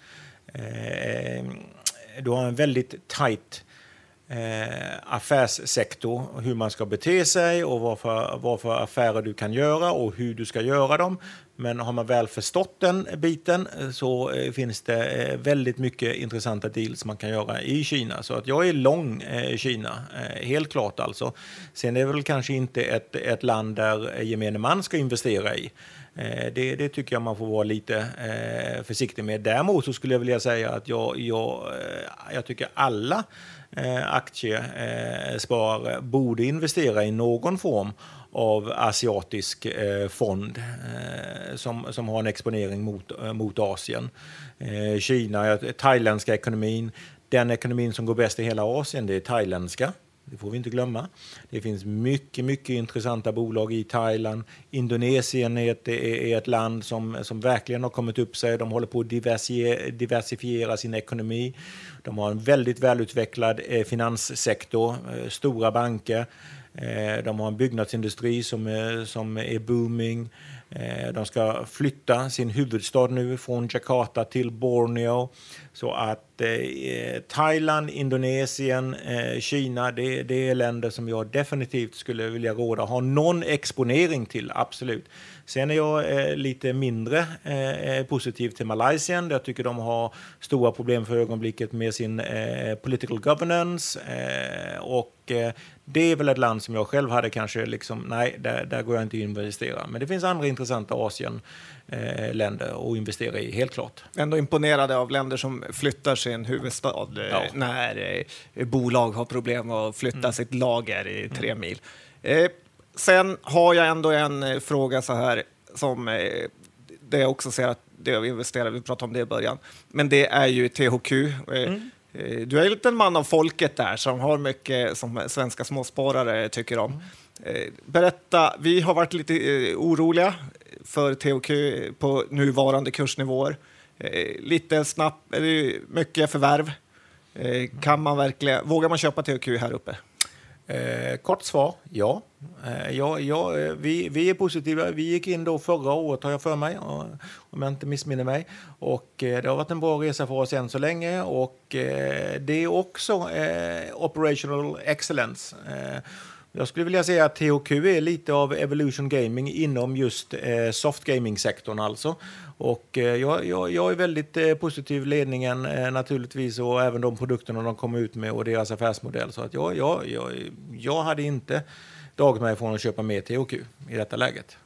eh, du har en väldigt tight eh, affärssektor, hur man ska bete sig och vad för, vad för affärer du kan göra och hur du ska göra dem. Men har man väl förstått den biten eh, så eh, finns det eh, väldigt mycket intressanta deals man kan göra i Kina. Så att jag är lång eh, Kina, eh, helt klart alltså. Sen är det väl kanske inte ett, ett land där gemene man ska investera i. Eh, Det, det tycker jag man får vara lite eh, försiktig med. Däremot så skulle jag vilja säga att jag, jag, eh, jag tycker alla eh, aktiesparare eh, borde investera i någon form av asiatisk eh, fond eh, som, som har en exponering mot, eh, mot Asien. Eh, Kina, thailändska ekonomin, den ekonomin som går bäst i hela Asien, det är thailändska. Det får vi inte glömma. Det finns mycket, mycket intressanta bolag i Thailand. Indonesien är ett, är ett land som, som verkligen har kommit upp sig. De håller på att diversifiera sin ekonomi. De har en väldigt välutvecklad eh, finanssektor, eh, stora banker. Eh, de har en byggnadsindustri som är, som är booming. Eh, de ska flytta sin huvudstad nu från Jakarta till Borneo. Så att eh, Thailand, Indonesien, eh, Kina, det, det, är länder som jag definitivt skulle vilja råda ha någon exponering till, absolut. Sen är jag eh, lite mindre eh, positiv till Malaysia. Jag tycker de har stora problem för ögonblicket med sin eh, political governance. och det är väl ett land som jag själv hade kanske liksom, nej, där, där går jag inte att investera. Men det finns andra intressanta Asien-länder att investera i, helt klart.
Ändå imponerade av länder som flyttar sin huvudstad ja. när bolag har problem att flytta mm. sitt lager i tre mm. mil. Sen har jag ändå en eh, fråga så här som eh, det jag också ser att det investerar, vi pratade om det i början, men det är ju THQ. Eh, mm. Du är ju en man av folket där som har mycket som svenska småsparare tycker om. Mm. Berätta, vi har varit lite oroliga för THQ på nuvarande kursnivåer. Lite snabbt, mycket förvärv. Kan man verkligen, vågar man köpa THQ här uppe?
Eh, kort svar, ja. Eh, ja, ja eh, vi, vi är positiva. Vi gick in då förra året, har jag för mig, om jag inte missminner mig. Och eh, det har varit en bra resa för oss än så länge. Och eh, det är också eh, operational excellence. Eh, jag skulle vilja säga att THQ är lite av Evolution Gaming inom just eh, soft gaming-sektorn alltså. Och eh, jag, jag, jag, är väldigt eh, positiv ledningen eh, naturligtvis och även de produkterna de kommer ut med och deras affärsmodell. Så att jag, jag, jag, jag hade inte dragit mig från att köpa mer THQ i detta läget.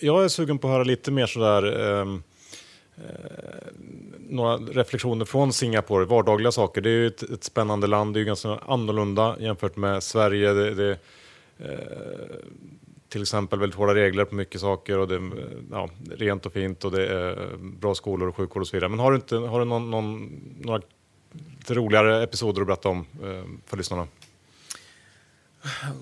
Jag är sugen på att höra lite mer sådär eh, Eh, några reflektioner från Singapore, vardagliga saker. Det är ju ett, ett spännande land, det är ju ganska annorlunda jämfört med Sverige. Det, det eh, till exempel väldigt hårda regler på mycket saker och det är ja, rent och fint och det är bra skolor och sjukvård och så vidare. Men har du, inte, har du någon, någon, några roligare episoder att berätta om för lyssnarna?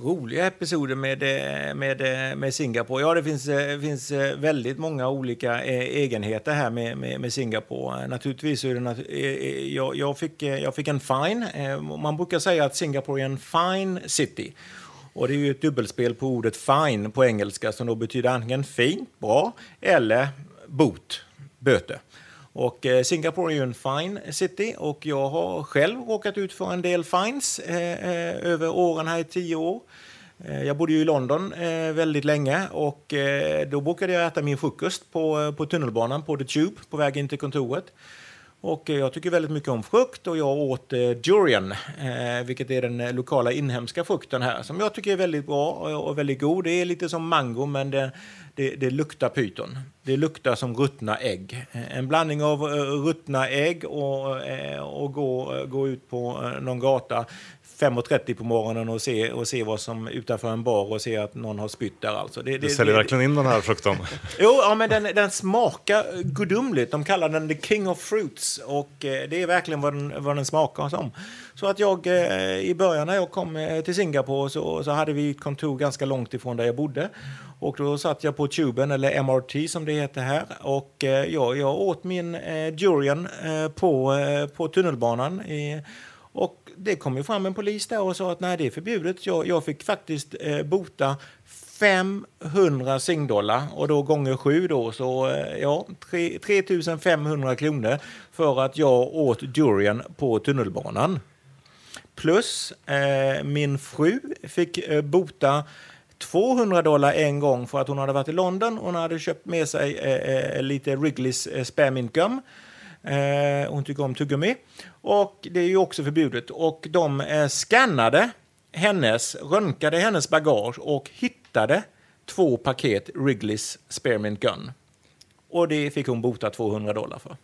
Roliga episoder med, eh, med, eh, med Singapore? Ja, det finns, eh, finns väldigt många olika egenheter här med, med, med Singapore. Naturligtvis är det, jag, jag, fick, jag fick en fine. Man brukar säga att Singapore är en fine city. Och det är ju ett dubbelspel på ordet fine på engelska som då betyder antingen fint, bra, eller bot, böter. Och eh, Singapore är ju en fine city och jag har själv råkat ut för en del fines eh, eh över åren här i tio år. Eh, jag bodde ju i London eh, väldigt länge och eh, då brukade jag äta min frukost på, på tunnelbanan på The Tube på väg in till kontoret. Och eh, jag tycker väldigt mycket om frukt och jag åt eh, durian, eh, vilket är den eh, lokala inhemska frukten här, som jag tycker är väldigt bra och väldigt god. Det är lite som mango, men det, det, det luktar pyton. Det luktar som ruttna ägg. Eh, en blandning av ruttna ägg och, och gå, gå ut på någon gata 5.30 på morgonen och se, och se vad som utanför en bar och se att någon har spytt där. Alltså.
Det, du säljer det, verkligen in den här frukten.
jo, ja, men den, den smakar gudomligt. De kallar den the king of fruits och eh, det är verkligen vad den, vad den smakar som. Så att jag eh, i början när jag kom eh, till Singapore så, så hade vi ett kontor ganska långt ifrån där jag bodde. Och då satt jag på tuben, eller MRT som det heter här. Och eh, ja, jag åt min eh, durian eh, på, eh, på tunnelbanan. I, och det kom ju fram en polis där och sa att nej, det är förbjudet. Jag, jag fick faktiskt eh, bota 500 singdollar och då gånger sju då så eh, ja, 3, 3500 kronor för att jag åt durian på tunnelbanan. Plus eh, min fru fick eh, bota 200 dollar en gång för att hon hade varit i London. Hon hade köpt med sig eh, eh lite Wrigley's eh, spearmint gum. Eh, hon tycker om tuggummi. Och det är ju också förbjudet. Och de eh, skannade hennes, röntgade hennes bagage och hittade två paket Wrigley's Spearmint Gun. Och det fick hon bota 200 dollar för.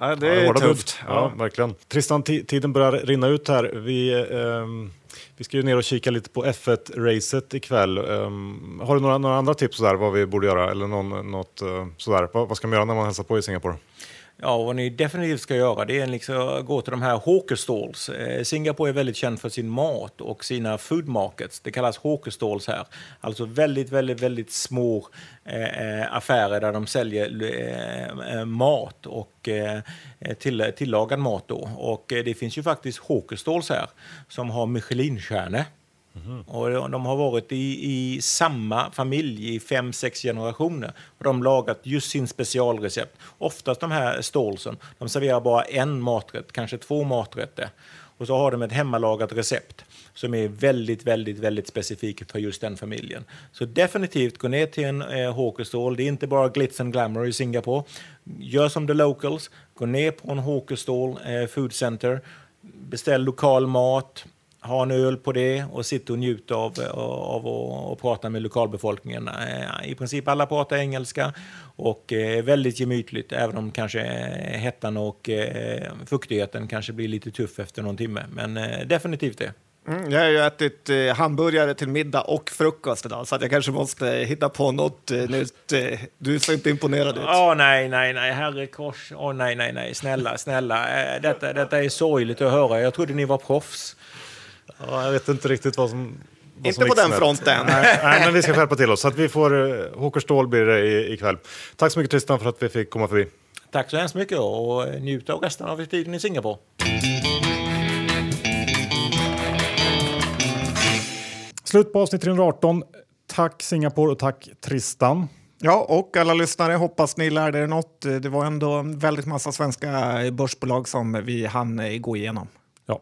Ja, det är
hårda bud.
tufft.
Ja, verkligen. Tristan, ti- tiden börjar rinna ut här. Vi, ehm, vi ska ju ner och kika lite på F1-racet ikväll. Ehm, har du några, några andra tips sådär, vad vi borde göra? Eller någon, något, eh, sådär? Vad, vad ska man göra när man hälsar på i Singapore?
Ja, vad ni definitivt ska göra det är liksom gå till de här hawker stalls. Eh, Singapore är väldigt känd för sin mat och sina food markets. Det kallas hawker stalls här. Alltså väldigt, väldigt, väldigt små eh, eh affärer där de säljer eh, eh, mat och eh, till, tillagad mat då. Och eh, det finns ju faktiskt hawker stalls här som har Michelinstjärnor. Och de- har varit i, i samma familj i fem, sex generationer. Och de har lagat just sin specialrecept. Oftast de här stålsen, de serverar bara en maträtt, kanske två maträtter. Och så har de ett hemmalagat recept som är väldigt, väldigt, väldigt specifikt för just den familjen. Så definitivt gå ner till en eh, Hawkerstall. Det är inte bara glitz and glamour i Singapore. Gör som the locals. Gå ner på en Hawkerstall eh, food center. Beställ lokal mat ha en öl på det och sitta och njuta av, av att och prata med lokalbefolkningen. Eh, I princip alla pratar engelska och är väldigt gemytligt, även om kanske eh, hettan och eh, fuktigheten kanske blir lite tuff efter någon timme. Men eh, definitivt det.
Mm, jag har ju ätit eh, hamburgare till middag och frukost idag, så att jag kanske måste hitta på något eh, nytt. Eh, du ser inte imponerad ut.
Åh nej, nej, nej, herre kors. Åh nej, nej, nej, snälla, snälla. Eh, Detta, detta är sorgligt att höra. Jag trodde ni var proffs.
Ja, jag vet inte riktigt vad som... Vad
Inte
som
på den fronten.
Nej, nej, men vi ska skärpa till oss. Så att vi får... Uh, Håker Ståhl blir det i- ikväll. Tack så mycket Tristan för att vi fick komma förbi.
Tack så hemskt mycket och eh, njut av resten av tiden i Singapore.
Slut på avsnitt 318. Tack Singapore och tack Tristan.
Ja, och alla lyssnare, hoppas ni lärde er något. Eh, Det var ändå väldigt massa svenska börsbolag som vi hann eh, gå igenom.
Ja.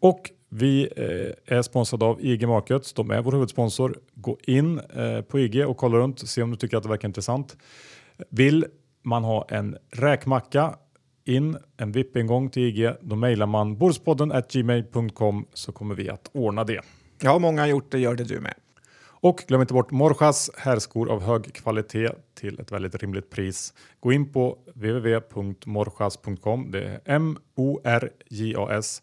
Och vi eh, är sponsrade av IG Markets. De är vår huvudsponsor. Gå in eh, på IG och kolla runt. Se om du tycker att det verkar intressant. Vill man ha en räkmacka in en VIP-ingång till IG, då mejlar man bordspodden gmail.com så kommer vi att ordna det.
Ja, många har gjort det, gör det du med.
Och glöm inte bort Morjas herrskor av hög kvalitet till ett väldigt rimligt pris. Gå in på www.morjas.com. Det är M-O-R-J-A-S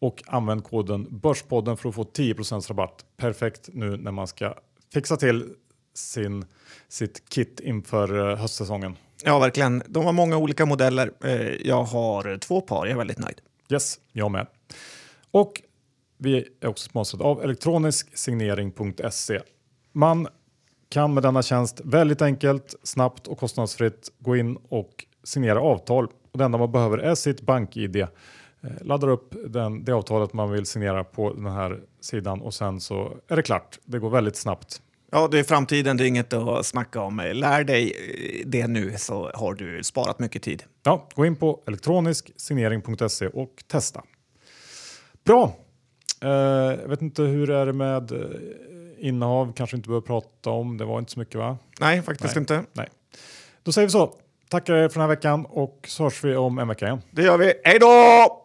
och använd koden Börspodden för att få 10% rabatt. Perfekt nu när man ska fixa till sin, sitt kit inför eh, höstsäsongen.
Ja, verkligen. De har många olika modeller. Eh, Jag har två par, jag är väldigt nöjd.
Yes, jag med. Och vi är också sponsrade av elektronisksignering.se. Man kan med denna tjänst väldigt enkelt, snabbt och kostnadsfritt gå in och signera avtal. Och det enda man behöver är sitt bank-id. Eh, Laddar upp den, det avtalet man vill signera på den här sidan och sen så är det klart. Det går väldigt snabbt.
Ja, det är framtiden, det är inget att snacka om. Lär dig eh, det nu så har du sparat mycket tid.
Ja, gå in på elektronisksignering.se och testa. Bra! Eh, jag vet inte hur är det med eh, innehav, kanske inte behöver prata om. Det var inte så mycket va?
Nej, faktiskt
Nej.
inte.
Nej. Då säger vi så. Tackar er för den här veckan och så hörs vi om en vecka igen.
Det gör vi. Hej då!